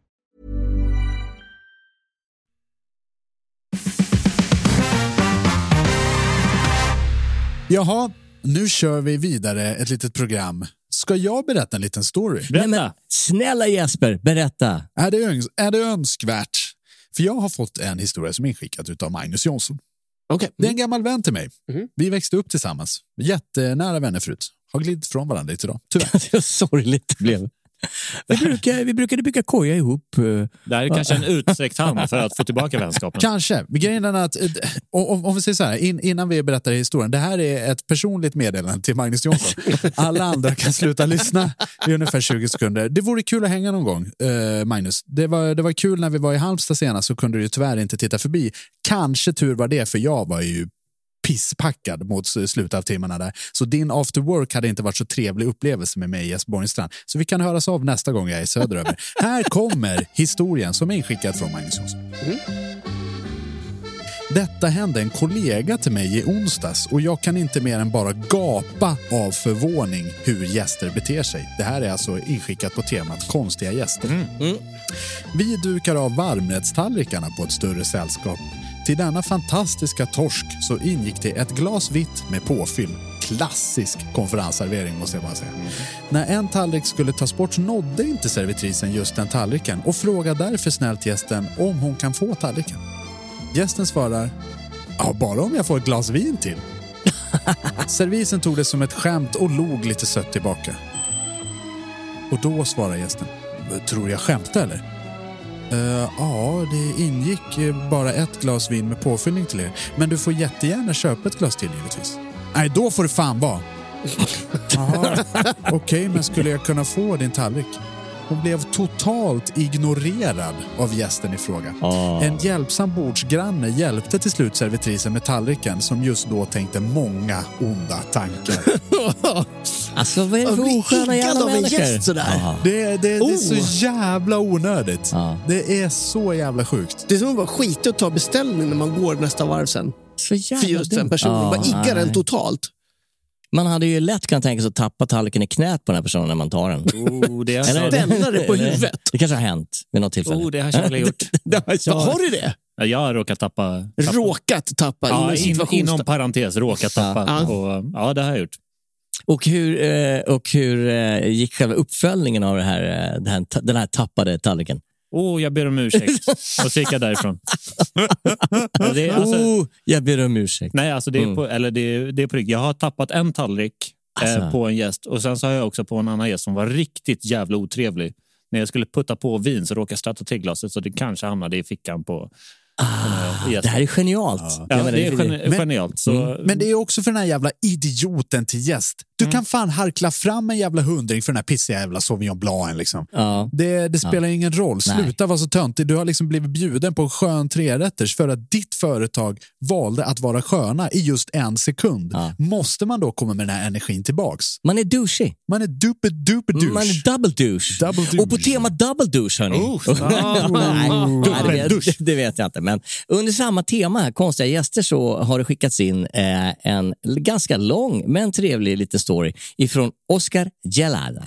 [SPEAKER 4] Jaha, nu kör vi vidare ett litet program. Ska jag berätta en liten story?
[SPEAKER 2] Nej, men, snälla Jesper, berätta.
[SPEAKER 4] Är det, öns är det önskvärt? För jag har fått en historia som är inskickad av Magnus Jonsson.
[SPEAKER 5] Okay.
[SPEAKER 4] Det är en gammal vän till mig. Vi växte upp tillsammans. Jättenära vänner förut. Har glidit från varandra lite idag, tyvärr.
[SPEAKER 2] Sorgligt det blev. Vi, brukar, vi brukade bygga koja ihop. eh,
[SPEAKER 3] Det här är kanske en utsträckt hand för att få tillbaka vänskapen.
[SPEAKER 4] Kanske. Grejen är att, eh, om, om vi säger så här, in, innan vi berättar historien. Det här är ett personligt meddelande till Magnus Jonsson. Alla andra kan sluta lyssna i ungefär 20 sekunder. Det vore kul att hänga någon gång, eh, Magnus. Det var, det var kul när vi var i Halmstad senast så kunde du tyvärr inte titta förbi. Kanske tur var det, för jag var ju pisspackad mot slutet av timmarna där. Så din after work hade inte varit så trevlig upplevelse med mig Jesper Borgenstrand. Så vi kan höras av nästa gång jag är söderöver. Här kommer historien som är inskickad från Magnus Jonsson. Detta hände en kollega till mig i onsdags och jag kan inte mer än bara gapa av förvåning hur gäster beter sig. Det här är alltså inskickat på temat konstiga gäster. Vi dukar av varmrättstallrikarna på ett större sällskap. Till denna fantastiska torsk så ingick det ett glas vitt med påfyll. Klassisk konferensservering måste jag bara säga. När en tallrik skulle tas bort nådde inte servitrisen just den tallriken och frågade därför snällt gästen om hon kan få tallriken. Gästen svarar Ja, bara om jag får ett glas vin till. Servisen tog det som ett skämt och log lite sött tillbaka. Och då svarar gästen Tror du jag skämtar eller? "Eh, ja, det ingick eh, bara ett glas vin med påfyllning till er. Men du får jättegärna köpa ett glas till givetvis. Nej, då får det fan vara. Okej, men skulle jag kunna få din tallrik? Hon blev totalt ignorerad av gästen i fråga. En hjälpsam bordsgranne hjälpte till slut servitrisen med tallriken som just då tänkte många onda tankar.
[SPEAKER 2] Alltså vad är det
[SPEAKER 5] Jag
[SPEAKER 2] för osköna jävla människor?
[SPEAKER 5] gäst sådär.
[SPEAKER 2] Ja.
[SPEAKER 4] Det, det, det är
[SPEAKER 5] Oh.
[SPEAKER 4] så jävla onödigt.
[SPEAKER 2] Ja.
[SPEAKER 4] Det är så jävla sjukt.
[SPEAKER 5] Det är som att bara skita och ta beställning när man går nästa varv sen.
[SPEAKER 2] Så jävla
[SPEAKER 5] För just den personen.
[SPEAKER 2] Ja,
[SPEAKER 5] bara iggar den totalt.
[SPEAKER 2] Man hade ju lätt kunnat tänka sig att tappa tallriken i knät på den här personen när man tar den.
[SPEAKER 3] Oh, det, har
[SPEAKER 2] Eller-
[SPEAKER 5] Ställa det på huvudet.
[SPEAKER 2] Det kanske har hänt vid något tillfälle.
[SPEAKER 3] oh, det har Charlie gjort.
[SPEAKER 5] Vad har du det?
[SPEAKER 3] Ja, Jag har råkat tappa. tappa.
[SPEAKER 5] Råkat tappa.
[SPEAKER 3] Ja,
[SPEAKER 5] inom
[SPEAKER 3] in, inom parentes, råkat tappa.
[SPEAKER 5] Ja.
[SPEAKER 3] Och, ja, det har jag gjort.
[SPEAKER 2] Och hur, eh, och hur eh, gick själva uppföljningen av det här, eh, den, här, den här tappade tallriken?
[SPEAKER 3] Oh, jag ber om ursäkt. Och så gick jag därifrån. Det är, alltså,
[SPEAKER 2] oh, jag ber om ursäkt.
[SPEAKER 3] nej, alltså det är,
[SPEAKER 2] Mm.
[SPEAKER 3] på, eller det, är, det är på riktigt. Jag har tappat en tallrik
[SPEAKER 2] Alltså.
[SPEAKER 3] på en gäst och sen så har jag också på en annan gäst som var riktigt jävla otrevlig. När jag skulle putta på vin så råkade jag skratta till glaset så det kanske hamnade i fickan på den här
[SPEAKER 2] Det här är genialt.
[SPEAKER 3] Ja,
[SPEAKER 2] menar,
[SPEAKER 3] det är geni-
[SPEAKER 4] Men-
[SPEAKER 3] genialt. Så,
[SPEAKER 4] Men det är också för den här jävla idioten till gäst. Du kan fan harkla fram en jävla hundring för den här pissiga jävla Sauvignon Blancen. Liksom.
[SPEAKER 2] Ja.
[SPEAKER 4] Det, det spelar ingen roll.
[SPEAKER 2] Nej.
[SPEAKER 4] Sluta vara så töntig. Du har liksom blivit bjuden på en skön trerätters för att ditt företag valde att vara sköna i just en sekund.
[SPEAKER 2] Ja.
[SPEAKER 4] Måste man då komma med den här energin tillbaks?
[SPEAKER 2] Man är douchey.
[SPEAKER 4] Man är duper duper douche.
[SPEAKER 2] Man är double douche.
[SPEAKER 4] Double douche.
[SPEAKER 2] Och på temat double douche, hörni.
[SPEAKER 3] Oh,
[SPEAKER 2] nej, nej, det,
[SPEAKER 4] douche.
[SPEAKER 2] vet, det vet jag inte. Men under samma tema, här, konstiga gäster, så har det skickats in eh, en ganska lång men trevlig liten story ifrån Oscar Gelada.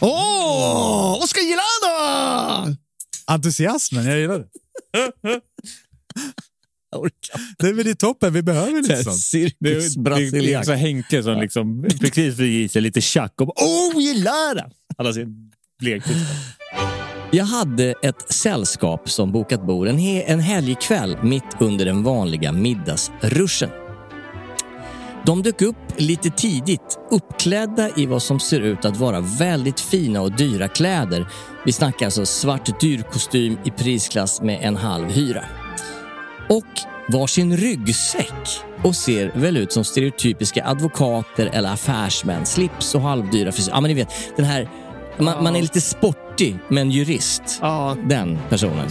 [SPEAKER 5] Åh! Oscar Gilada!
[SPEAKER 4] Entusiasmen, jag gillar det. Det är väl toppen, vi behöver lite
[SPEAKER 2] inte.
[SPEAKER 4] sånt.
[SPEAKER 3] det, är-
[SPEAKER 2] Cirkus
[SPEAKER 3] det är liksom
[SPEAKER 2] brasiliak.
[SPEAKER 3] Henke som liksom precis fick i sig lite tjack och bara, oh, gillar Han har sin blek.
[SPEAKER 2] Jag hade ett sällskap som bokat bord en, he- en helgkväll mitt under den vanliga middagsruschen. De dök upp lite tidigt, uppklädda i vad som ser ut att vara väldigt fina och dyra kläder. Vi snackar alltså svart dyr kostym i prisklass med en halv hyra. Och varsin ryggsäck och ser väl ut som stereotypiska advokater eller affärsmän. Slips och halvdyra frisyrer. Ja, men ni vet, den här... Man, man är lite sportig, men jurist. Den personen.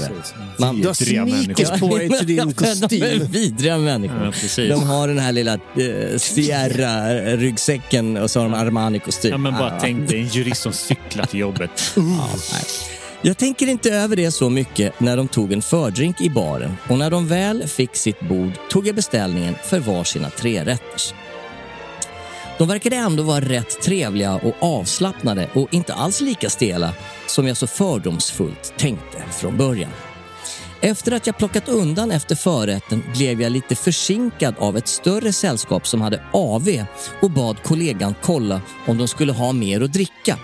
[SPEAKER 2] Man,
[SPEAKER 5] Du har sneakers på dig till din
[SPEAKER 2] De är
[SPEAKER 5] kostym.
[SPEAKER 2] vidriga människor.
[SPEAKER 3] Ja,
[SPEAKER 2] de har den här lilla eh, Sierra-ryggsäcken och så har de Armani-kostym.
[SPEAKER 3] Ja, men bara
[SPEAKER 2] Ah.
[SPEAKER 3] tänk dig en jurist som cyklar till jobbet.
[SPEAKER 2] Ja. Jag tänker inte över det så mycket när de tog en fördrink i baren och när de väl fick sitt bord tog jag beställningen för varsina trerätters. De verkade ändå vara rätt trevliga och avslappnade och inte alls lika stela som jag så fördomsfullt tänkte från början. Efter att jag plockat undan efter förrätten blev jag lite försinkad av ett större sällskap som hade AV och bad kollegan kolla om de skulle ha mer att dricka.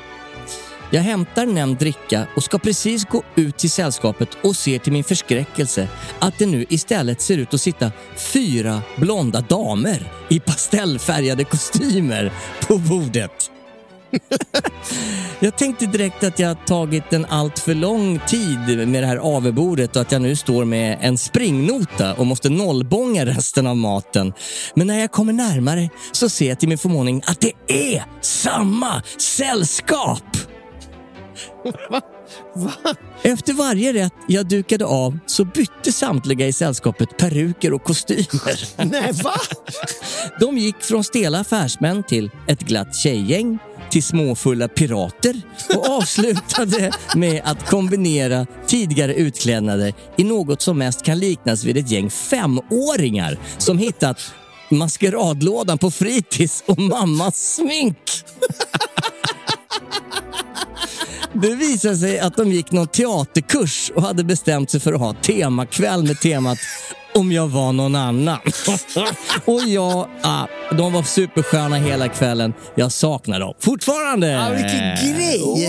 [SPEAKER 2] Jag hämtar nämnd dricka och ska precis gå ut till sällskapet och ser till min förskräckelse att det nu istället ser ut att sitta fyra blonda damer i pastellfärgade kostymer på bordet. Jag tänkte direkt att jag tagit en allt för lång tid med det här AV-bordet och att jag nu står med en springnota och måste nollbånga resten av maten. Men när jag kommer närmare så ser jag till min förvåning att det är samma sällskap! Efter varje rätt jag dukade av så bytte samtliga i sällskapet peruker och kostymer.
[SPEAKER 5] Nej, va?
[SPEAKER 2] De gick från stela affärsmän till ett glatt tjejgäng till småfulla pirater och avslutade med att kombinera tidigare utklädnader i något som mest kan liknas vid ett gäng femåringar som hittat maskeradlådan på fritids och mammas smink. Det visade sig att de gick någon teaterkurs och hade bestämt sig för att ha temakväll med temat om jag var någon annan. och jag, ah, de var supersköna hela kvällen. Jag saknar dem fortfarande.
[SPEAKER 5] Ja, vilken grej!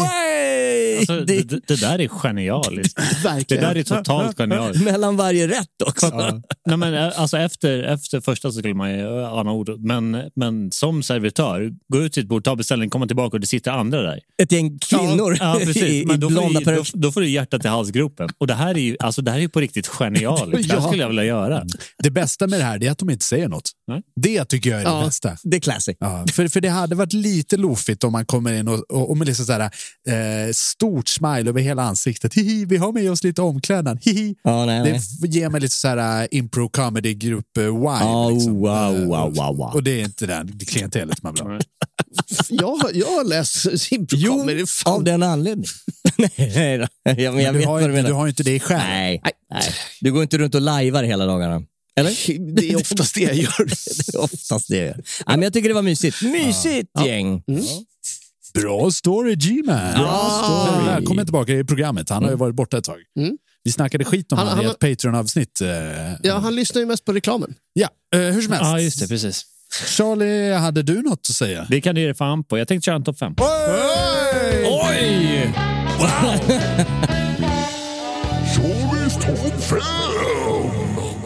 [SPEAKER 3] Alltså,
[SPEAKER 2] det,
[SPEAKER 3] det, det där är genialiskt. Det där är totalt genialiskt.
[SPEAKER 2] mellan varje rätt också.
[SPEAKER 3] Nej, men, eh, alltså, efter, efter första så skulle man ju eh, ana ordet. Men, men som servitör, gå ut till ett bord, ta beställning, komma tillbaka och det sitter andra där.
[SPEAKER 2] Ett gäng kvinnor
[SPEAKER 3] Ja, precis.
[SPEAKER 2] i, i
[SPEAKER 3] Men då, får
[SPEAKER 2] blonda
[SPEAKER 3] du, då,
[SPEAKER 2] peruker.
[SPEAKER 3] då får du hjärtat i halsgropen. Och det här är ju, alltså, det här är på riktigt genialiskt. Det här
[SPEAKER 5] Ja.
[SPEAKER 3] skulle jag vilja göra.
[SPEAKER 4] Det bästa med det här är att de inte säger något.
[SPEAKER 3] Nej.
[SPEAKER 4] Det tycker jag är det
[SPEAKER 5] Ja.
[SPEAKER 4] bästa.
[SPEAKER 2] Det är classic.
[SPEAKER 4] Ja, för, för det hade varit lite loofigt om man kommer in och, och, och med liksom sådär, eh, stort smile över hela ansiktet. Hihi, vi har med oss lite omklädnad. Hihi.
[SPEAKER 2] Ja, nej, nej.
[SPEAKER 4] Det ger mig lite sådär uh, impro comedy grupp uh, vibe.
[SPEAKER 2] Oh,
[SPEAKER 4] liksom.
[SPEAKER 2] wow, wow, wow, wow.
[SPEAKER 4] Och det är inte den klientelet man vill ha.
[SPEAKER 5] Jag, har- jag har läst simprocomedy.
[SPEAKER 2] Av den anledningen. nej då. Ja, jag
[SPEAKER 4] Men
[SPEAKER 2] vet
[SPEAKER 4] har
[SPEAKER 2] vad du
[SPEAKER 4] inte,
[SPEAKER 2] menar.
[SPEAKER 4] du har inte det i.
[SPEAKER 2] Nej, nej. Du går inte runt och lajvar hela dagarna. Eller?
[SPEAKER 5] Det är oftast det jag gör.
[SPEAKER 2] Det är oftast det. Nej, men jag tycker det var mysigt. Mysigt gäng.
[SPEAKER 4] Bra story G-man. Välkommen tillbaka i programmet. Han har ju varit borta ett tag.
[SPEAKER 5] Mm.
[SPEAKER 4] Vi snackade skit om
[SPEAKER 5] Han-
[SPEAKER 4] honom i ett Patreon-avsnitt. eh,
[SPEAKER 5] Ja, han lyssnar ju mest på reklamen.
[SPEAKER 4] Ja, eh, hur som helst.
[SPEAKER 3] Ja, just det. Precis.
[SPEAKER 4] Charlie, hade du något att säga?
[SPEAKER 3] Det kan du ge dig fan på. Jag tänkte köra en topp fem.
[SPEAKER 4] Oj!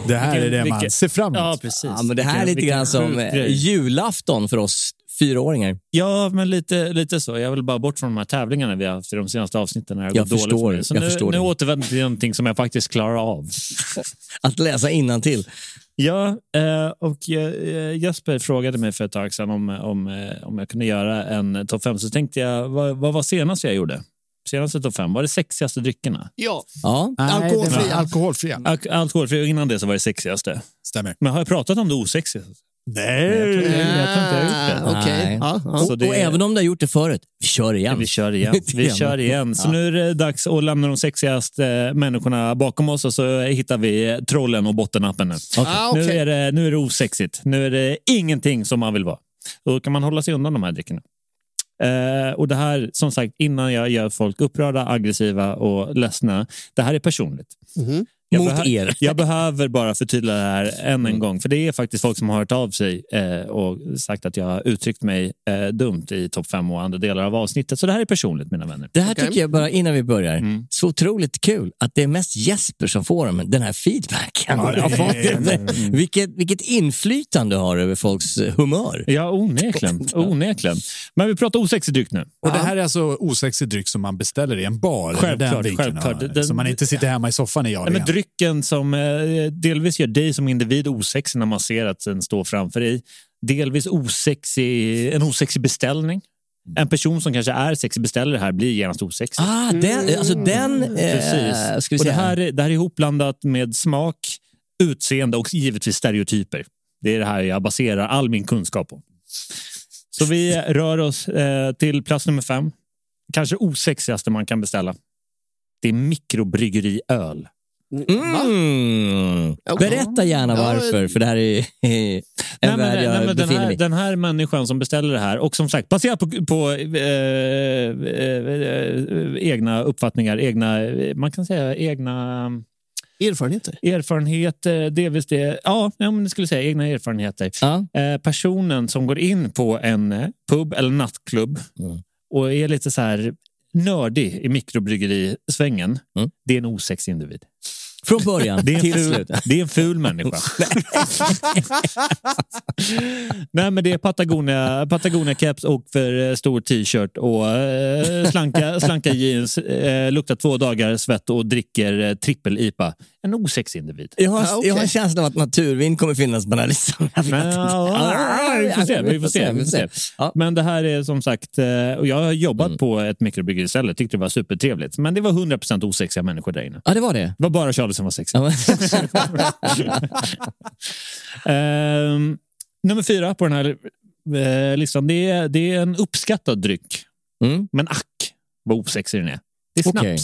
[SPEAKER 4] Det här är det man
[SPEAKER 3] Vilket-
[SPEAKER 4] ser fram emot.
[SPEAKER 3] Ja, precis.
[SPEAKER 2] Ja, men det här är
[SPEAKER 3] Vilken-
[SPEAKER 2] lite grann
[SPEAKER 3] vilken
[SPEAKER 2] som eh,
[SPEAKER 3] grej.
[SPEAKER 2] julafton för oss fyraåringar.
[SPEAKER 3] Ja, men lite, lite så. Jag vill bara bort från de här tävlingarna vi har haft i de senaste avsnitten. När det
[SPEAKER 2] Jag
[SPEAKER 3] gått dåligt
[SPEAKER 2] förstår,
[SPEAKER 3] för mig. Så
[SPEAKER 2] jag
[SPEAKER 3] nu,
[SPEAKER 2] förstår
[SPEAKER 3] nu
[SPEAKER 2] det.
[SPEAKER 3] återvänder jag till någonting som jag faktiskt klarar av.
[SPEAKER 2] Att läsa innantill.
[SPEAKER 3] Ja, eh, och eh, Jesper frågade mig för ett tag sedan om, om, eh, om jag kunde göra en topp fem. Så tänkte jag, vad, vad var senast jag gjorde? Senaste topp fem, var det sexigaste dryckerna?
[SPEAKER 5] Ja.
[SPEAKER 2] Ja.
[SPEAKER 4] Nej,
[SPEAKER 5] Alkoholfria.
[SPEAKER 4] var Alkoholfria.
[SPEAKER 3] Al innan det så var det sexigaste.
[SPEAKER 4] Stämmer.
[SPEAKER 3] Men har jag pratat om det osexiga?
[SPEAKER 4] Nej.
[SPEAKER 3] Jag tror inte jag, tror inte jag har gjort det.
[SPEAKER 5] Ah, Okej. Ja, ja.
[SPEAKER 3] Så
[SPEAKER 2] Och,
[SPEAKER 3] det-
[SPEAKER 2] och även om du har gjort det förut, vi kör igen.
[SPEAKER 3] Vi kör igen. Vi kör igen. Så nu är det dags att lämna de sexigaste människorna bakom oss och så hittar vi trollen och bottenappen nu.
[SPEAKER 5] Ah, okej.
[SPEAKER 3] nu, är det, nu är det osexigt. Nu är det ingenting som man vill vara. Då kan man hålla sig undan de här dryckerna. Eh, och det här, som sagt, innan jag gör folk upprörda, aggressiva och ledsna. Det här är personligt.
[SPEAKER 5] Mhm.
[SPEAKER 3] Jag
[SPEAKER 2] mot er.
[SPEAKER 3] Jag behöver bara förtydliga det här än en gång. För det är faktiskt folk som har hört av sig eh, och sagt att jag har uttryckt mig eh, dumt i topp fem och andra delar av avsnittet. Så det här är personligt mina vänner.
[SPEAKER 2] Det här tycker jag bara innan vi börjar. Så otroligt kul att det är mest Jesper som får den- den här feedbacken.
[SPEAKER 3] Ja, det är-
[SPEAKER 2] Mm. vilket, vilket inflytande du har över folks eh, humör.
[SPEAKER 3] Ja, onekligen. onekligen. Men vi pratar osexig dryck nu.
[SPEAKER 4] Och det här är alltså osexig dryck som man beställer i en bar?
[SPEAKER 3] Självklart,
[SPEAKER 4] den
[SPEAKER 3] självklart. Den-
[SPEAKER 4] så man inte sitter hemma i soffan i
[SPEAKER 3] Nej, drycken som eh, delvis gör dig som individ osexig när man ser att den står framför dig. Delvis osexig, en osexig beställning. En person som kanske är sexig beställer det här blir genast osexig.
[SPEAKER 2] Ah, den, alltså den... Eh,
[SPEAKER 3] Precis.
[SPEAKER 2] ska vi
[SPEAKER 3] och det, här, är- det här är ihopblandat med smak, utseende och givetvis stereotyper. Det är det här jag baserar all min kunskap på. Så vi rör oss eh, till plats nummer fem. Kanske osexigaste man kan beställa. Det är mikrobryggeriöl.
[SPEAKER 2] Mm. Berätta gärna varför, för det här är en
[SPEAKER 3] Nej,
[SPEAKER 2] värld
[SPEAKER 3] nej,
[SPEAKER 2] jag
[SPEAKER 3] men den, här, den här människan som beställer det här och som sagt baserat på, på eh, eh, eh, egna uppfattningar, egna, man kan säga egna
[SPEAKER 5] Erfarenheter?
[SPEAKER 3] erfarenheter, delvis det, ja, ja men det skulle jag säga egna erfarenheter. Eh, personen som går in på en pub eller nattklubb och är lite så här nördig i mikrobryggeri-svängen, det är en osexig individ.
[SPEAKER 2] Från början
[SPEAKER 3] Det är
[SPEAKER 2] till
[SPEAKER 3] ful,
[SPEAKER 2] slut.
[SPEAKER 3] det är en ful människa. Nej, men det är Patagonia, Patagonia caps och för eh, stor t-shirt och eh, slanka, slanka jeans, eh, luktar två dagar svett och dricker trippel-IPA. En osexig individ.
[SPEAKER 2] Jag har, jag har känslan av att naturvin kommer finnas på den här listan. Jag vet
[SPEAKER 3] ja, vi får se. Vi får se, vi får se. Men det här är som sagt, eh, och jag har jobbat
[SPEAKER 2] Mm.
[SPEAKER 3] på ett mikrobryggeriställe, tyckte det var supertrevligt. Men det var 100% osexiga människor där inne.
[SPEAKER 2] Ja, det var det.
[SPEAKER 3] Det var bara Charlie som var sexig.
[SPEAKER 2] Ja,
[SPEAKER 3] Ehm, nummer fyra på den här eh, listan, det är, det är en uppskattad dryck.
[SPEAKER 2] Mm.
[SPEAKER 3] Men ack vad osexig den är. Det är snaps.
[SPEAKER 2] Okej.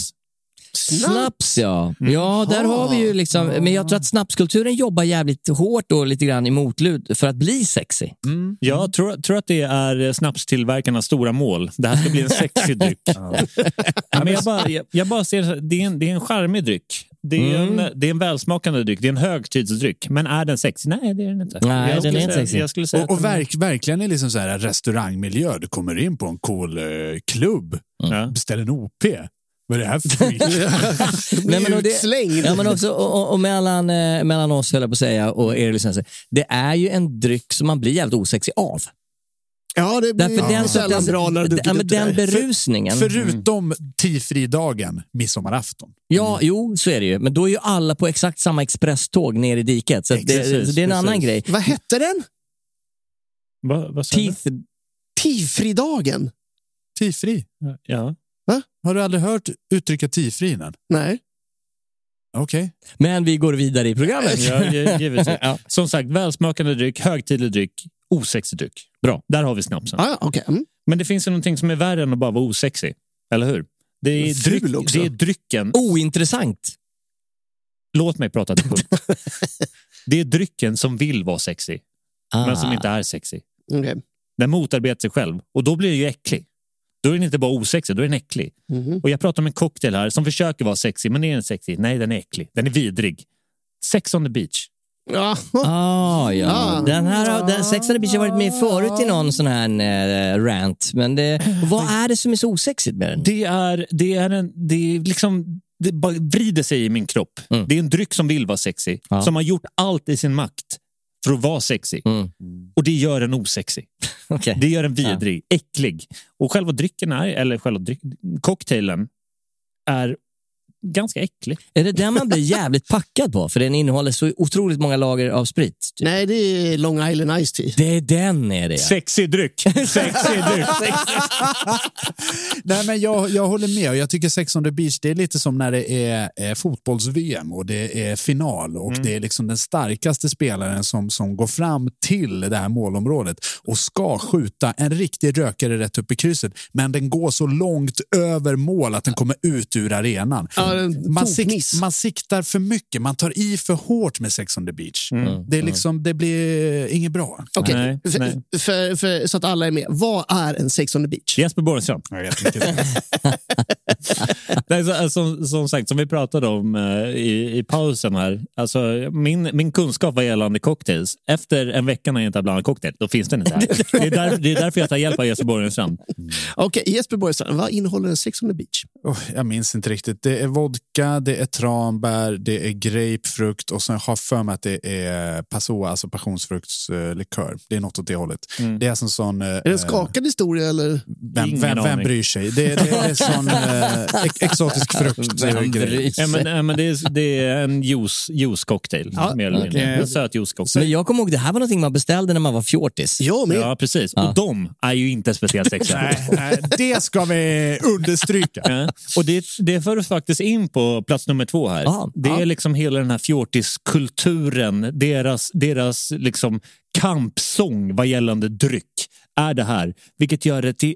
[SPEAKER 2] Snaps, ja. Ja, där har vi ju liksom... Men jag tror att snapskulturen jobbar jävligt hårt och lite grann i motlud för att bli sexy.
[SPEAKER 3] Jag tror, tror att det är snapstillverkarnas stora mål. Det här ska bli en sexig dryck. Ja, men jag, bara, jag, jag bara ser det, det är en, det är en charmig dryck. Det är,
[SPEAKER 2] Mm.
[SPEAKER 3] en, det är en välsmakande dryck. Det är en högtidsdryck. Men är den sexig? Nej, det är den inte.
[SPEAKER 2] Nej,
[SPEAKER 3] jag
[SPEAKER 2] den är inte sexig.
[SPEAKER 3] Jag skulle säga
[SPEAKER 4] Och, och verk, verkligen i liksom så här restaurangmiljö. Du kommer in på en cool eh, klubb,
[SPEAKER 3] Ja.
[SPEAKER 4] beställer en OP. Vad är det här för skit?
[SPEAKER 2] Nej, men och det, ja, men också, och, och, mellan, eh, mellan oss, höll jag på att säga, och er lyssnare. Det är ju en dryck som man blir jävligt osexig av.
[SPEAKER 5] Ja, det blir
[SPEAKER 2] Därför den,
[SPEAKER 5] sällan bra när du
[SPEAKER 2] ja, men
[SPEAKER 5] det
[SPEAKER 2] den
[SPEAKER 5] där.
[SPEAKER 2] berusningen.
[SPEAKER 4] Förutom tiofridagen, midsommarafton.
[SPEAKER 2] Ja, jo, så är det ju. Men då är ju alla på exakt samma expresståg ner i diket. Så, det,
[SPEAKER 3] Precis,
[SPEAKER 2] så det är en
[SPEAKER 3] precis.
[SPEAKER 2] annan grej.
[SPEAKER 5] Vad hette den?
[SPEAKER 3] Va, vad sa du?
[SPEAKER 2] Teeth,
[SPEAKER 5] Tifridagen?
[SPEAKER 4] Tiofri.
[SPEAKER 3] Ja.
[SPEAKER 4] Har du aldrig hört uttrycket tiofri innan?
[SPEAKER 5] Nej.
[SPEAKER 4] Okej.
[SPEAKER 2] men vi går vidare i programmet.
[SPEAKER 3] Ja, gi- givetvis.
[SPEAKER 2] Ja.
[SPEAKER 3] Som sagt, välsmakande dryck, högtidlig dryck, osexig dryck. Bra, där har vi snapsen.
[SPEAKER 5] Ah, ja, okej. Mm.
[SPEAKER 3] Men det finns ju någonting som är värre än att bara vara osexig. Eller hur? Det är, dryck,
[SPEAKER 5] också.
[SPEAKER 3] det är drycken.
[SPEAKER 2] Ointressant.
[SPEAKER 3] Låt mig prata till punkt. Det är drycken som vill vara sexig,
[SPEAKER 2] Ah.
[SPEAKER 3] men som inte är sexig.
[SPEAKER 5] Okej.
[SPEAKER 3] Den motarbetar sig själv och då blir den ju äcklig. Då är den inte bara osexig, då är den äcklig.
[SPEAKER 5] Mhm.
[SPEAKER 3] Och jag pratar om en cocktail här som försöker vara sexig, men är den sexig? Nej, den är äcklig. Den är vidrig. Sex on the beach.
[SPEAKER 5] Ja.
[SPEAKER 2] Ah, ja.
[SPEAKER 5] Ah.
[SPEAKER 2] Den här den Sex and the Beach har varit med förut i någon sån här eh, rant. Men det, vad är det som är så osexigt med den?
[SPEAKER 3] Det är, det är, en, det är liksom... Det bara vrider sig i min kropp.
[SPEAKER 2] Mm.
[SPEAKER 3] Det är en dryck som vill vara sexig.
[SPEAKER 2] Ja.
[SPEAKER 3] Som har gjort allt i sin makt för att vara sexig.
[SPEAKER 2] Mm.
[SPEAKER 3] Och det gör en osexig.
[SPEAKER 2] Okej.
[SPEAKER 3] Det gör en vidrig, äcklig. Och själva drycken är, eller själva dryck, cocktailen är ganska äcklig.
[SPEAKER 2] Är det den man blir jävligt packad på? För den innehåller så otroligt många lager av sprit. typ.
[SPEAKER 5] Nej, det är Long Island Ice Tea.
[SPEAKER 2] Det är den är det.
[SPEAKER 3] Sexig dryck. Sexig dryck.
[SPEAKER 4] Nej, men jag, jag håller med. och Jag tycker Sex on the beach det är lite som när det är eh, fotbolls-VM och det är final och det är liksom den starkaste spelaren som, som går fram till det här målområdet och ska skjuta en riktig rökare rätt upp i krysset. Men den går så långt över mål att den kommer ut ur arenan.
[SPEAKER 5] Ja,
[SPEAKER 4] man,
[SPEAKER 5] tokmiss.
[SPEAKER 4] sik- man siktar för mycket, man tar i för hårt med Sex on the beach.
[SPEAKER 3] Mm.
[SPEAKER 4] Det, är liksom, det blir inget bra.
[SPEAKER 5] Okej,
[SPEAKER 3] Nej,
[SPEAKER 5] för,
[SPEAKER 3] nej.
[SPEAKER 5] för, för, så att alla är med. Vad är en Sex on the Beach?
[SPEAKER 3] Jesper. Nej, så, som, som sagt, som vi pratade om eh, i, i pausen här. Alltså, min, min kunskap vad gällande cocktails, efter en vecka när jag inte har blandat cocktail, då finns den inte här. Det är, där, det är därför jag tar hjälp av Jesper Borgenstrand.
[SPEAKER 5] Okej, Jesper Borgenstrand, vad innehåller en Sex on the beach?
[SPEAKER 4] Oh, jag minns inte riktigt. Det är vodka, det är tranbär, det är grapefrukt och sen har jag för mig att det är passoa, alltså passionsfruktslikör. Det är något åt det hållet. Det är som sån...
[SPEAKER 5] Är det en skakad historia eller?
[SPEAKER 4] Vem,
[SPEAKER 3] Ingen
[SPEAKER 4] vem, vem bryr sig? Det, det, är sån eh, ex- exotisk frukt.
[SPEAKER 2] Vem bryr
[SPEAKER 3] Ja, men, ja, men det, är, det är en juice, juice-cocktail,
[SPEAKER 5] Ja,
[SPEAKER 3] mer eller mindre. En söt juice-cocktail.
[SPEAKER 2] Men jag kommer ihåg, det här var någonting man beställde när man var fjortis.
[SPEAKER 5] Jag med.
[SPEAKER 3] Ja, precis. Och de är ju inte speciellt sexiga.
[SPEAKER 4] Nej, nej, det ska vi understryka.
[SPEAKER 3] Ja. Och det, det för faktiskt in på plats nummer två här.
[SPEAKER 2] Ja,
[SPEAKER 3] det
[SPEAKER 2] ja.
[SPEAKER 3] är liksom hela den här fjortiskulturen, deras, deras liksom kampsång vad gällande dryck är det här. Vilket gör det till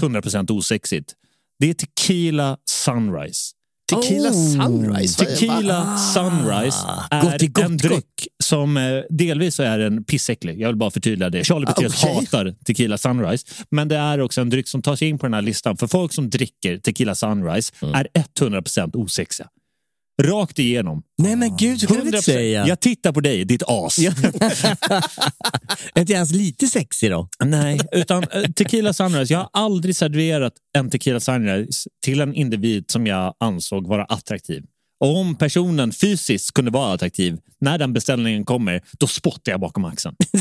[SPEAKER 3] 100% osexigt. Det är Tequila Sunrise.
[SPEAKER 5] Tequila
[SPEAKER 2] Oh.
[SPEAKER 5] Sunrise.
[SPEAKER 3] Tequila Sunrise
[SPEAKER 2] Ah, gott
[SPEAKER 3] är
[SPEAKER 2] i gott,
[SPEAKER 3] en
[SPEAKER 2] gott.
[SPEAKER 3] dryck som eh, delvis är en pissäcklig. Jag vill bara förtydliga det. Charlie Petrus
[SPEAKER 5] okej.
[SPEAKER 3] hatar Tequila Sunrise. Men det är också en dryck som tar sig in på den här listan. För folk som dricker Tequila Sunrise
[SPEAKER 2] Mm.
[SPEAKER 3] är 100% osexiga. Rakt igenom.
[SPEAKER 2] Nej men gud, så kan du inte
[SPEAKER 3] 100%.
[SPEAKER 2] säga.
[SPEAKER 3] Jag tittar på dig, ditt as.
[SPEAKER 2] Är inte ens lite sexig då?
[SPEAKER 3] Nej, utan eh, Tequila Sunrise. Jag har aldrig serverat en Tequila Sunrise till en individ som jag ansåg vara attraktiv. Och om personen fysiskt kunde vara attraktiv, när den beställningen kommer, då spottar jag bakom axeln.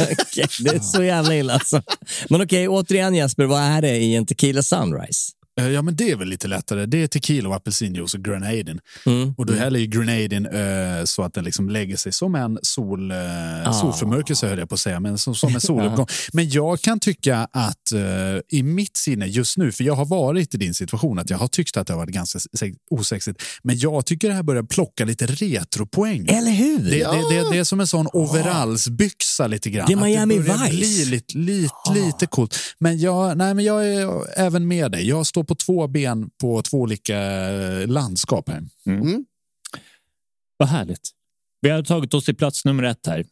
[SPEAKER 2] Okej, det är så jävla illa alltså. Men okej, återigen Jesper, vad är det i en tequila sunrise?
[SPEAKER 4] Eh, Ja, men det är väl lite lättare. Det är tequila och apelsinjuice och grenadin.
[SPEAKER 2] Mm.
[SPEAKER 4] Och då häller ju grenadin eh, så att den liksom lägger sig som en sol, eh,
[SPEAKER 2] Ah.
[SPEAKER 4] solförmörkelse, höll jag på att säga, men som, som en soluppgång. men jag kan tycka att i mitt sinne just nu, för jag har varit i din situation, att jag har tyckt att det har varit ganska se- osexigt, men jag tycker det här börjar plocka lite retropoäng.
[SPEAKER 2] Eller hur?
[SPEAKER 4] Det, det, det, det är som en sån overallsbyxa lite grann.
[SPEAKER 2] Det är
[SPEAKER 4] Att
[SPEAKER 2] Miami
[SPEAKER 4] börjar
[SPEAKER 2] Vice.
[SPEAKER 4] bli lite, lite, lite coolt. Men jag, nej, men jag är även med dig. Jag står på två ben på två olika eh, landskap här.
[SPEAKER 3] Vad härligt. Vi har tagit oss till plats nummer ett här.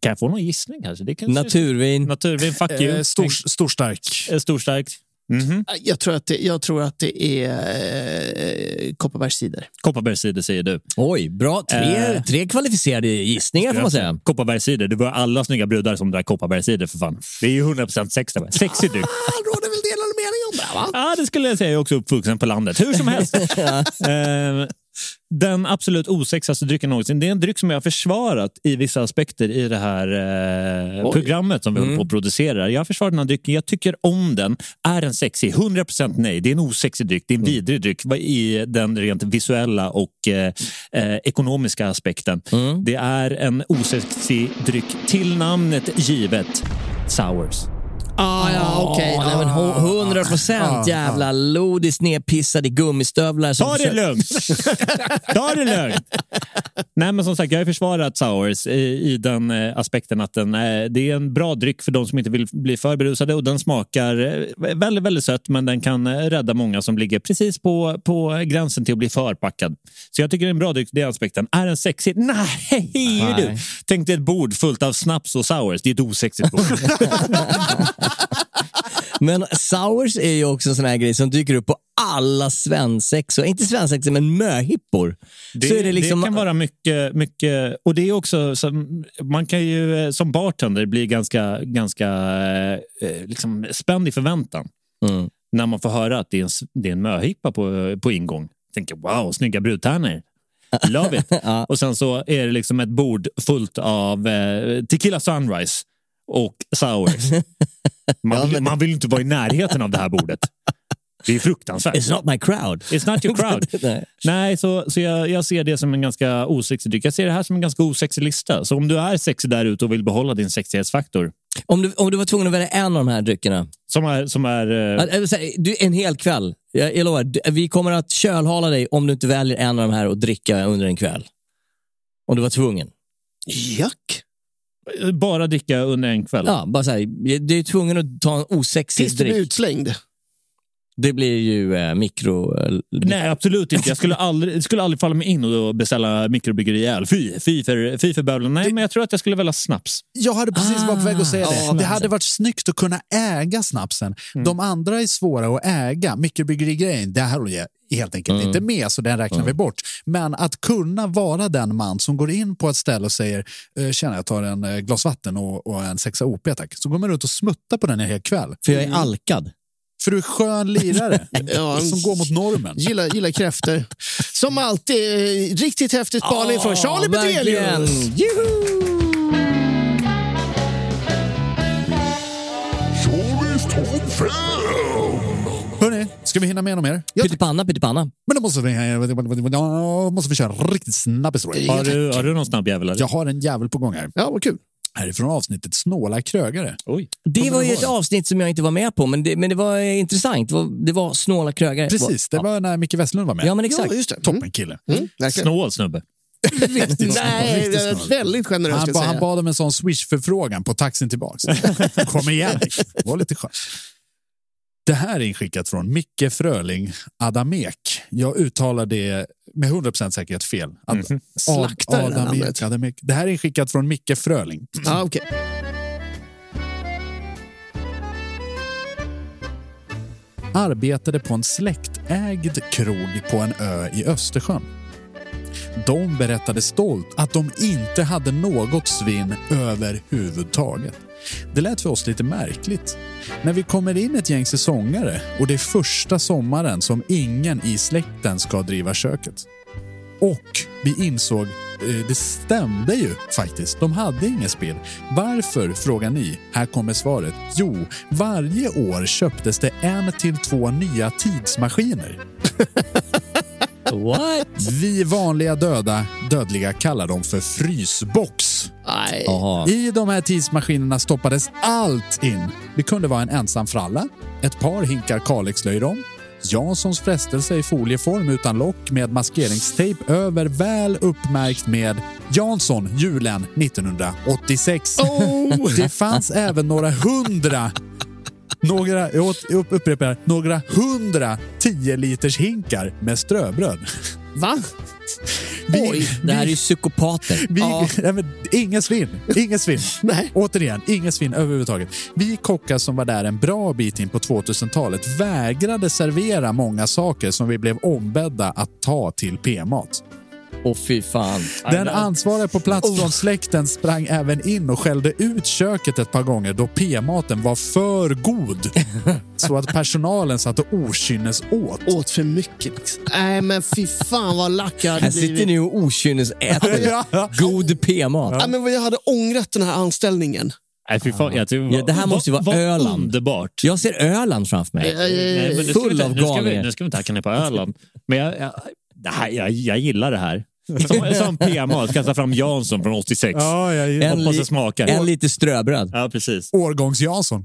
[SPEAKER 3] Kan jag få någon gissning? Kanske? Det kanske
[SPEAKER 2] Naturvin.
[SPEAKER 3] Naturvin, fuck you.
[SPEAKER 4] Eh, stor, storstark.
[SPEAKER 3] Eh, Storstark. Mhm.
[SPEAKER 5] Jag tror att det, jag tror att det är eh, Kopparbergs cider.
[SPEAKER 3] Kopparbergscider säger du.
[SPEAKER 2] Oj, bra. Tre,
[SPEAKER 3] Eh.
[SPEAKER 2] tre kvalificerade gissningar får man säga.
[SPEAKER 3] Kopparbergscider. Det var alla snygga brudar som drack Kopparbergscider för fan. Det är ju 100% sex där. va? Sexig dryck.
[SPEAKER 5] Det råder väl delade meningar om det, va?
[SPEAKER 3] Ja, det skulle jag säga. Jag är också uppvuxen på landet. Hur som helst. Eh, den absolut osexigaste drycken någonsin. Det är en dryck som jag har försvarat i vissa aspekter i det här eh, programmet som vi håller på att producera. Jag har försvarat den här drycken. Jag tycker om den. Är den sexig? 100% nej. Det är en osexig dryck. Det är en vidrig dryck i den rent visuella och eh, eh, ekonomiska aspekten. Det är en osexig dryck till namnet givet. Sours.
[SPEAKER 5] Ah, ja, okej.
[SPEAKER 2] Åh, nej, men hu- 100 procent jävla lodis nedpissad i gummistövlar.
[SPEAKER 3] Ta det
[SPEAKER 2] försöker-
[SPEAKER 3] lugnt! Ta det lugnt! Nej, men som sagt, jag har försvarat Sours i, i den eh, aspekten att den, eh, det är en bra dryck för de som inte vill bli för berusade och den smakar eh, väldigt, väldigt sött men den kan eh, rädda många som ligger precis på, på gränsen till att bli förpackad. Så jag tycker det är en bra dryck, det är aspekten. Är den sexig? Nej, du! Tänk dig ett bord fullt av snaps och Sours. Det är ett osexigt bord.
[SPEAKER 2] Men sours är ju också en sån här grej som dyker upp på alla svensexor. Inte svensexor, men möhippor.
[SPEAKER 3] Det,
[SPEAKER 2] så är det, liksom,
[SPEAKER 3] det kan vara mycket, mycket och det är också som, man kan ju eh, som bartender bli ganska, ganska eh, liksom spänd i förväntan
[SPEAKER 2] Mm.
[SPEAKER 3] när man får höra att det är en, s- det är en möhippa på, på ingång. Tänker wow, snygga brudtärnor. Love it.
[SPEAKER 2] Ja.
[SPEAKER 3] Och sen så är det liksom ett bord fullt av eh, Tequila Sunrise och Sours. Man vill, man vill inte vara i närheten av det här bordet. Det är fruktansvärt.
[SPEAKER 2] It's not my crowd.
[SPEAKER 3] It's not your crowd.
[SPEAKER 2] Nej.
[SPEAKER 3] Nej, så, så jag, jag ser det som en ganska osexig dryck. Jag ser det här som en ganska osexig lista. Så om du är sexig där ute och vill behålla din sexighetsfaktor,
[SPEAKER 2] Om, du, om du var tvungen att välja en av de här dryckerna.
[SPEAKER 3] som är... Som är eh,
[SPEAKER 2] Att- här, Du, en hel kväll. Jag, jag lovar, du- vi kommer att kölhala dig om du inte väljer en av de här och dricka under en kväll. Om du var tvungen.
[SPEAKER 5] Jack.
[SPEAKER 3] bara dricka under en kväll.
[SPEAKER 2] Ja, bara så här, du är tvungen att ta en osexig
[SPEAKER 5] Tills du blir
[SPEAKER 2] dryck.
[SPEAKER 5] utslängd.
[SPEAKER 2] Det blir ju eh, mikro... eh,
[SPEAKER 3] Nej, absolut inte. Jag skulle aldrig, det skulle aldrig falla mig in och beställa mikrobryggeri öl. Fy, fy för, fy för bövelen. Nej, men jag tror att jag skulle välja snaps.
[SPEAKER 4] Jag hade precis varit på väg att säga det.
[SPEAKER 2] Ah,
[SPEAKER 4] det
[SPEAKER 2] ja.
[SPEAKER 4] hade varit snyggt att kunna äga snapsen.
[SPEAKER 2] Mm.
[SPEAKER 4] De andra är svåra att äga. Mikrobryggeri-grejen, det här håller helt enkelt
[SPEAKER 2] Mm.
[SPEAKER 4] inte med, så den räknar vi bort. Men att kunna vara den man som går in på ett ställe och säger eh, “tjena, jag tar en eh, glas vatten och, och en sexa OP tack”. Så går man runt och smuttar på den en hel kväll.
[SPEAKER 2] För jag är alkad.
[SPEAKER 4] För du är skön lirare
[SPEAKER 5] Ja,
[SPEAKER 4] som går mot normen.
[SPEAKER 5] Gillar, gillar kräftor. Som alltid, eh, riktigt häftig spaning från Charlie. Petrelius.
[SPEAKER 4] Hörni, ska vi hinna med något mer?
[SPEAKER 2] Pyttipanna, pyttipanna.
[SPEAKER 4] Men då måste vi, måste vi köra riktigt snabb historia.
[SPEAKER 3] Har du, har du någon snabb jävel? eller?
[SPEAKER 4] Jag har en jävel på gång här.
[SPEAKER 5] Ja, vad kul.
[SPEAKER 4] Härifrån avsnittet Snåla krögare.
[SPEAKER 3] Oj.
[SPEAKER 2] Det var ju ett avsnitt som jag inte var med på, men det, men det var intressant. Det var, det var snåla krögare.
[SPEAKER 4] Precis, det var när Micke Westlund var med.
[SPEAKER 2] Ja, men exakt.
[SPEAKER 5] Ja, just det. Mm.
[SPEAKER 4] Toppen kille.
[SPEAKER 5] Mm, verkligen.
[SPEAKER 3] Snål snubbe.
[SPEAKER 4] Riktigt
[SPEAKER 5] Nej,
[SPEAKER 4] riktigt snål.
[SPEAKER 5] väldigt generöst
[SPEAKER 4] Han, ba, han bad om en sån swish-förfrågan på taxin tillbaks. Kom igen, det var lite skönt. Det här är inskickat från Micke Fröling Adamek. Jag uttalar det med 100% säkerhet fel. Ad,
[SPEAKER 5] Mhm. Slaktar det där
[SPEAKER 4] Adamek. Adamek. Det här är inskickat från Micke Fröling.
[SPEAKER 5] Ja, okej.
[SPEAKER 4] arbetade på en släktägd krog på en ö i Östersjön. De berättade stolt att de inte hade något svinn överhuvudtaget. Det lät för oss lite märkligt. När vi kommer in ett gäng säsongare och det är första sommaren som ingen i släkten ska driva köket. Och vi insåg, eh, det stämde ju faktiskt. De hade inget spel. Varför, frågar ni. Här kommer svaret. Jo, varje år köptes det en till två nya tidsmaskiner.
[SPEAKER 2] What?
[SPEAKER 4] Vi vanliga döda, dödliga kallar dem för frysbox.
[SPEAKER 5] Nej.
[SPEAKER 4] I de här tidsmaskinerna stoppades allt in. Det kunde vara en ensam fralla, ett par hinkar Kalixlöjrom, Janssons frestelse i folieform utan lock med maskeringstejp över väl uppmärkt med Jansson julen 1986.
[SPEAKER 5] Oh!
[SPEAKER 4] Det fanns även några hundra några, jag upprepar, några hundra 10 liters hinkar med ströbröd.
[SPEAKER 5] Va?
[SPEAKER 4] Vi,
[SPEAKER 5] Oj,
[SPEAKER 2] Det här är ju psykopater.
[SPEAKER 4] vi,
[SPEAKER 5] Ja.
[SPEAKER 4] nej, ingen svinn. Ingen svinn.
[SPEAKER 5] Nej.
[SPEAKER 4] Återigen, ingen svinn överhuvudtaget. Vi kockar som var där en bra bit in på 2000-talet vägrade servera många saker som vi blev ombedda att ta till p-mat.
[SPEAKER 2] Åh fy fan.
[SPEAKER 4] Den ansvariga på plats
[SPEAKER 5] Oh.
[SPEAKER 4] från släkten sprang även in och skällde ut köket ett par gånger då p-maten var för god. Så att personalen satt och okynnes åt.
[SPEAKER 5] Åt för mycket. liksom. Nej, men fy fan vad lack jag hade
[SPEAKER 2] Här sitter ni och okynnesäter
[SPEAKER 4] Ja.
[SPEAKER 2] god p-mat.
[SPEAKER 5] Ja, men vad jag hade ångrat den här anställningen.
[SPEAKER 3] Nej, fy fan, jag tror,
[SPEAKER 2] Ja, det här måste ju vara
[SPEAKER 3] vad
[SPEAKER 2] Öland.
[SPEAKER 3] Underbart.
[SPEAKER 2] Jag ser Öland framför mig.
[SPEAKER 3] Nej, men nu ska vi
[SPEAKER 2] Full
[SPEAKER 3] inte-
[SPEAKER 2] av
[SPEAKER 3] nu ska vi-
[SPEAKER 2] galningar.
[SPEAKER 3] Nu ska vi inte hacka ner på Öland. Men jag, jag, det här, jag, jag gillar det här. Som, som PMA, ska ta fram Jansson från 86.
[SPEAKER 4] Ja, jag,
[SPEAKER 2] En,
[SPEAKER 3] Hoppas
[SPEAKER 2] li-
[SPEAKER 3] det smakar.
[SPEAKER 2] en lite ströbröd.
[SPEAKER 3] Ja, precis.
[SPEAKER 4] Årgångs-Jansson.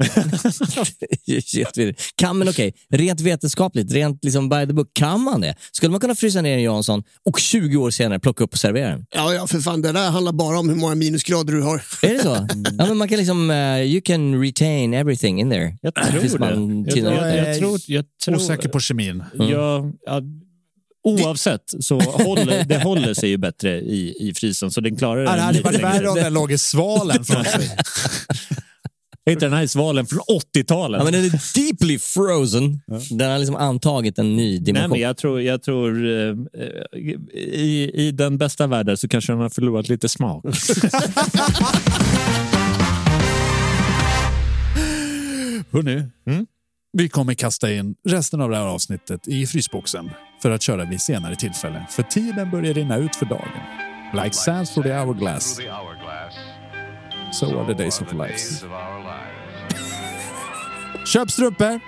[SPEAKER 2] Jättevidrigt. kan, men okej, rent vetenskapligt, rent liksom by the book, kan man det? Skulle man kunna frysa ner en Jansson och 20 år senare plocka upp och servera den?
[SPEAKER 5] Ja, ja, för fan. Det där handlar bara om hur många minusgrader du har.
[SPEAKER 2] Är det så? ja, men man kan liksom, eh, you can retain everything in there.
[SPEAKER 3] Jag
[SPEAKER 2] Tills
[SPEAKER 3] tror
[SPEAKER 2] man
[SPEAKER 3] det. Jag,
[SPEAKER 2] tinar
[SPEAKER 3] jag,
[SPEAKER 2] ut.
[SPEAKER 3] jag, tror, jag tror...
[SPEAKER 4] Osäker på kemin.
[SPEAKER 3] Ja, ja, oavsett så håller det håller sig ju bättre i, i frysen. Så den klarar
[SPEAKER 4] Ja, det hade varit värre om den låg i svalen sig.
[SPEAKER 3] Inte den här svalen från 80-talet.
[SPEAKER 2] Ja, men den är deeply frozen. Den har liksom antagit en ny
[SPEAKER 3] Nej,
[SPEAKER 2] dimension.
[SPEAKER 3] men jag tror, jag tror eh, eh, i, i den bästa världen så kanske den har förlorat lite smak.
[SPEAKER 4] Hörrni,
[SPEAKER 3] Mm.
[SPEAKER 4] vi kommer kasta in resten av det här avsnittet i frysboxen för att köra vid senare tillfälle. För tiden börjar rinna ut för dagen. Like sands through the hourglass. So are the days of our lives. Köp strumpor!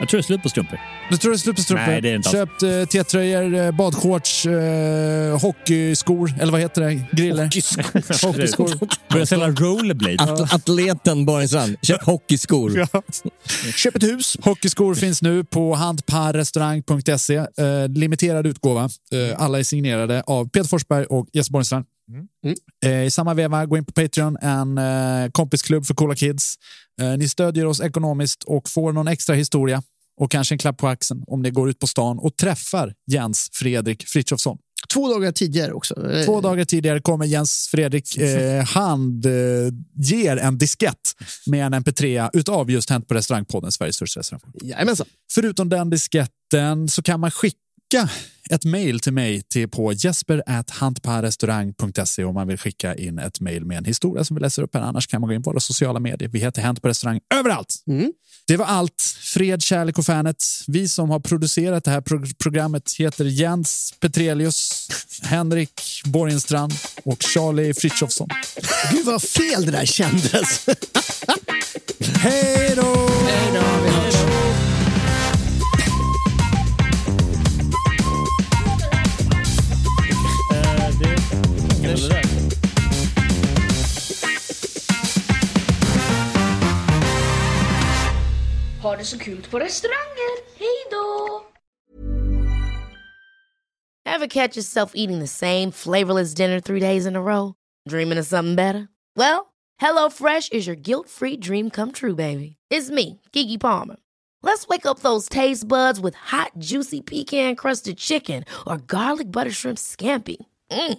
[SPEAKER 3] Jag tror det är slut på strumpor.
[SPEAKER 4] Du tror det är slut på strumpor?
[SPEAKER 3] Nej, det är inte.
[SPEAKER 4] Köpt eh, T-tröjor, eh, badshorts, eh, hockeyskor, eller vad heter det? Griller? Hockeyskor.
[SPEAKER 3] Börjar sälja rollerblade.
[SPEAKER 2] At- atleten Borgensrand, köp hockeyskor.
[SPEAKER 5] Köp ett hus.
[SPEAKER 4] Hockeyskor finns nu på handparrestaurang.se. Eh, limiterad utgåva. Eh, alla är signerade av Peter Forsberg och Jesper Borgenstrand. Eh, I samma veva, gå in på Patreon, en eh, kompisklubb för coola kids. Ni stödjer oss ekonomiskt och får någon extra historia och kanske en klapp på axeln om ni går ut på stan och träffar Jens Fredrik Frithiofsson.
[SPEAKER 5] Två dagar tidigare också.
[SPEAKER 4] Två dagar tidigare kommer Jens Fredrik eh, hand eh, ger en diskett med en mp3 utav just Hänt på restaurangpodden, Sveriges största restaurang.
[SPEAKER 5] Jajamensan.
[SPEAKER 4] Förutom den disketten så kan man skicka ett mejl till mig till på jesper.hantparrestaurang.se om man vill skicka in ett mejl med en historia som vi läser upp här. Annars kan man gå in på våra sociala medier. Vi heter Hänt på restaurang överallt. Det var allt. Fred, kärlek och fanet. Vi som har producerat det här pro programmet heter Jens Petrelius, Henrik Borgenstrand och Charlie Frithiofsson.
[SPEAKER 5] Gud vad fel det där kändes.
[SPEAKER 4] Hej då!
[SPEAKER 5] Hej då,
[SPEAKER 3] det, det.
[SPEAKER 7] Ha det så kul på restauranger. Hej då! Ever catch yourself eating the same flavorless dinner three days in a row? Dreaming of something better? Well, HelloFresh is your guilt-free dream come true, baby. It's me, Kiki Palmer. Let's wake up those taste buds with hot, juicy pecan-crusted chicken or garlic butter shrimp scampi. Mm.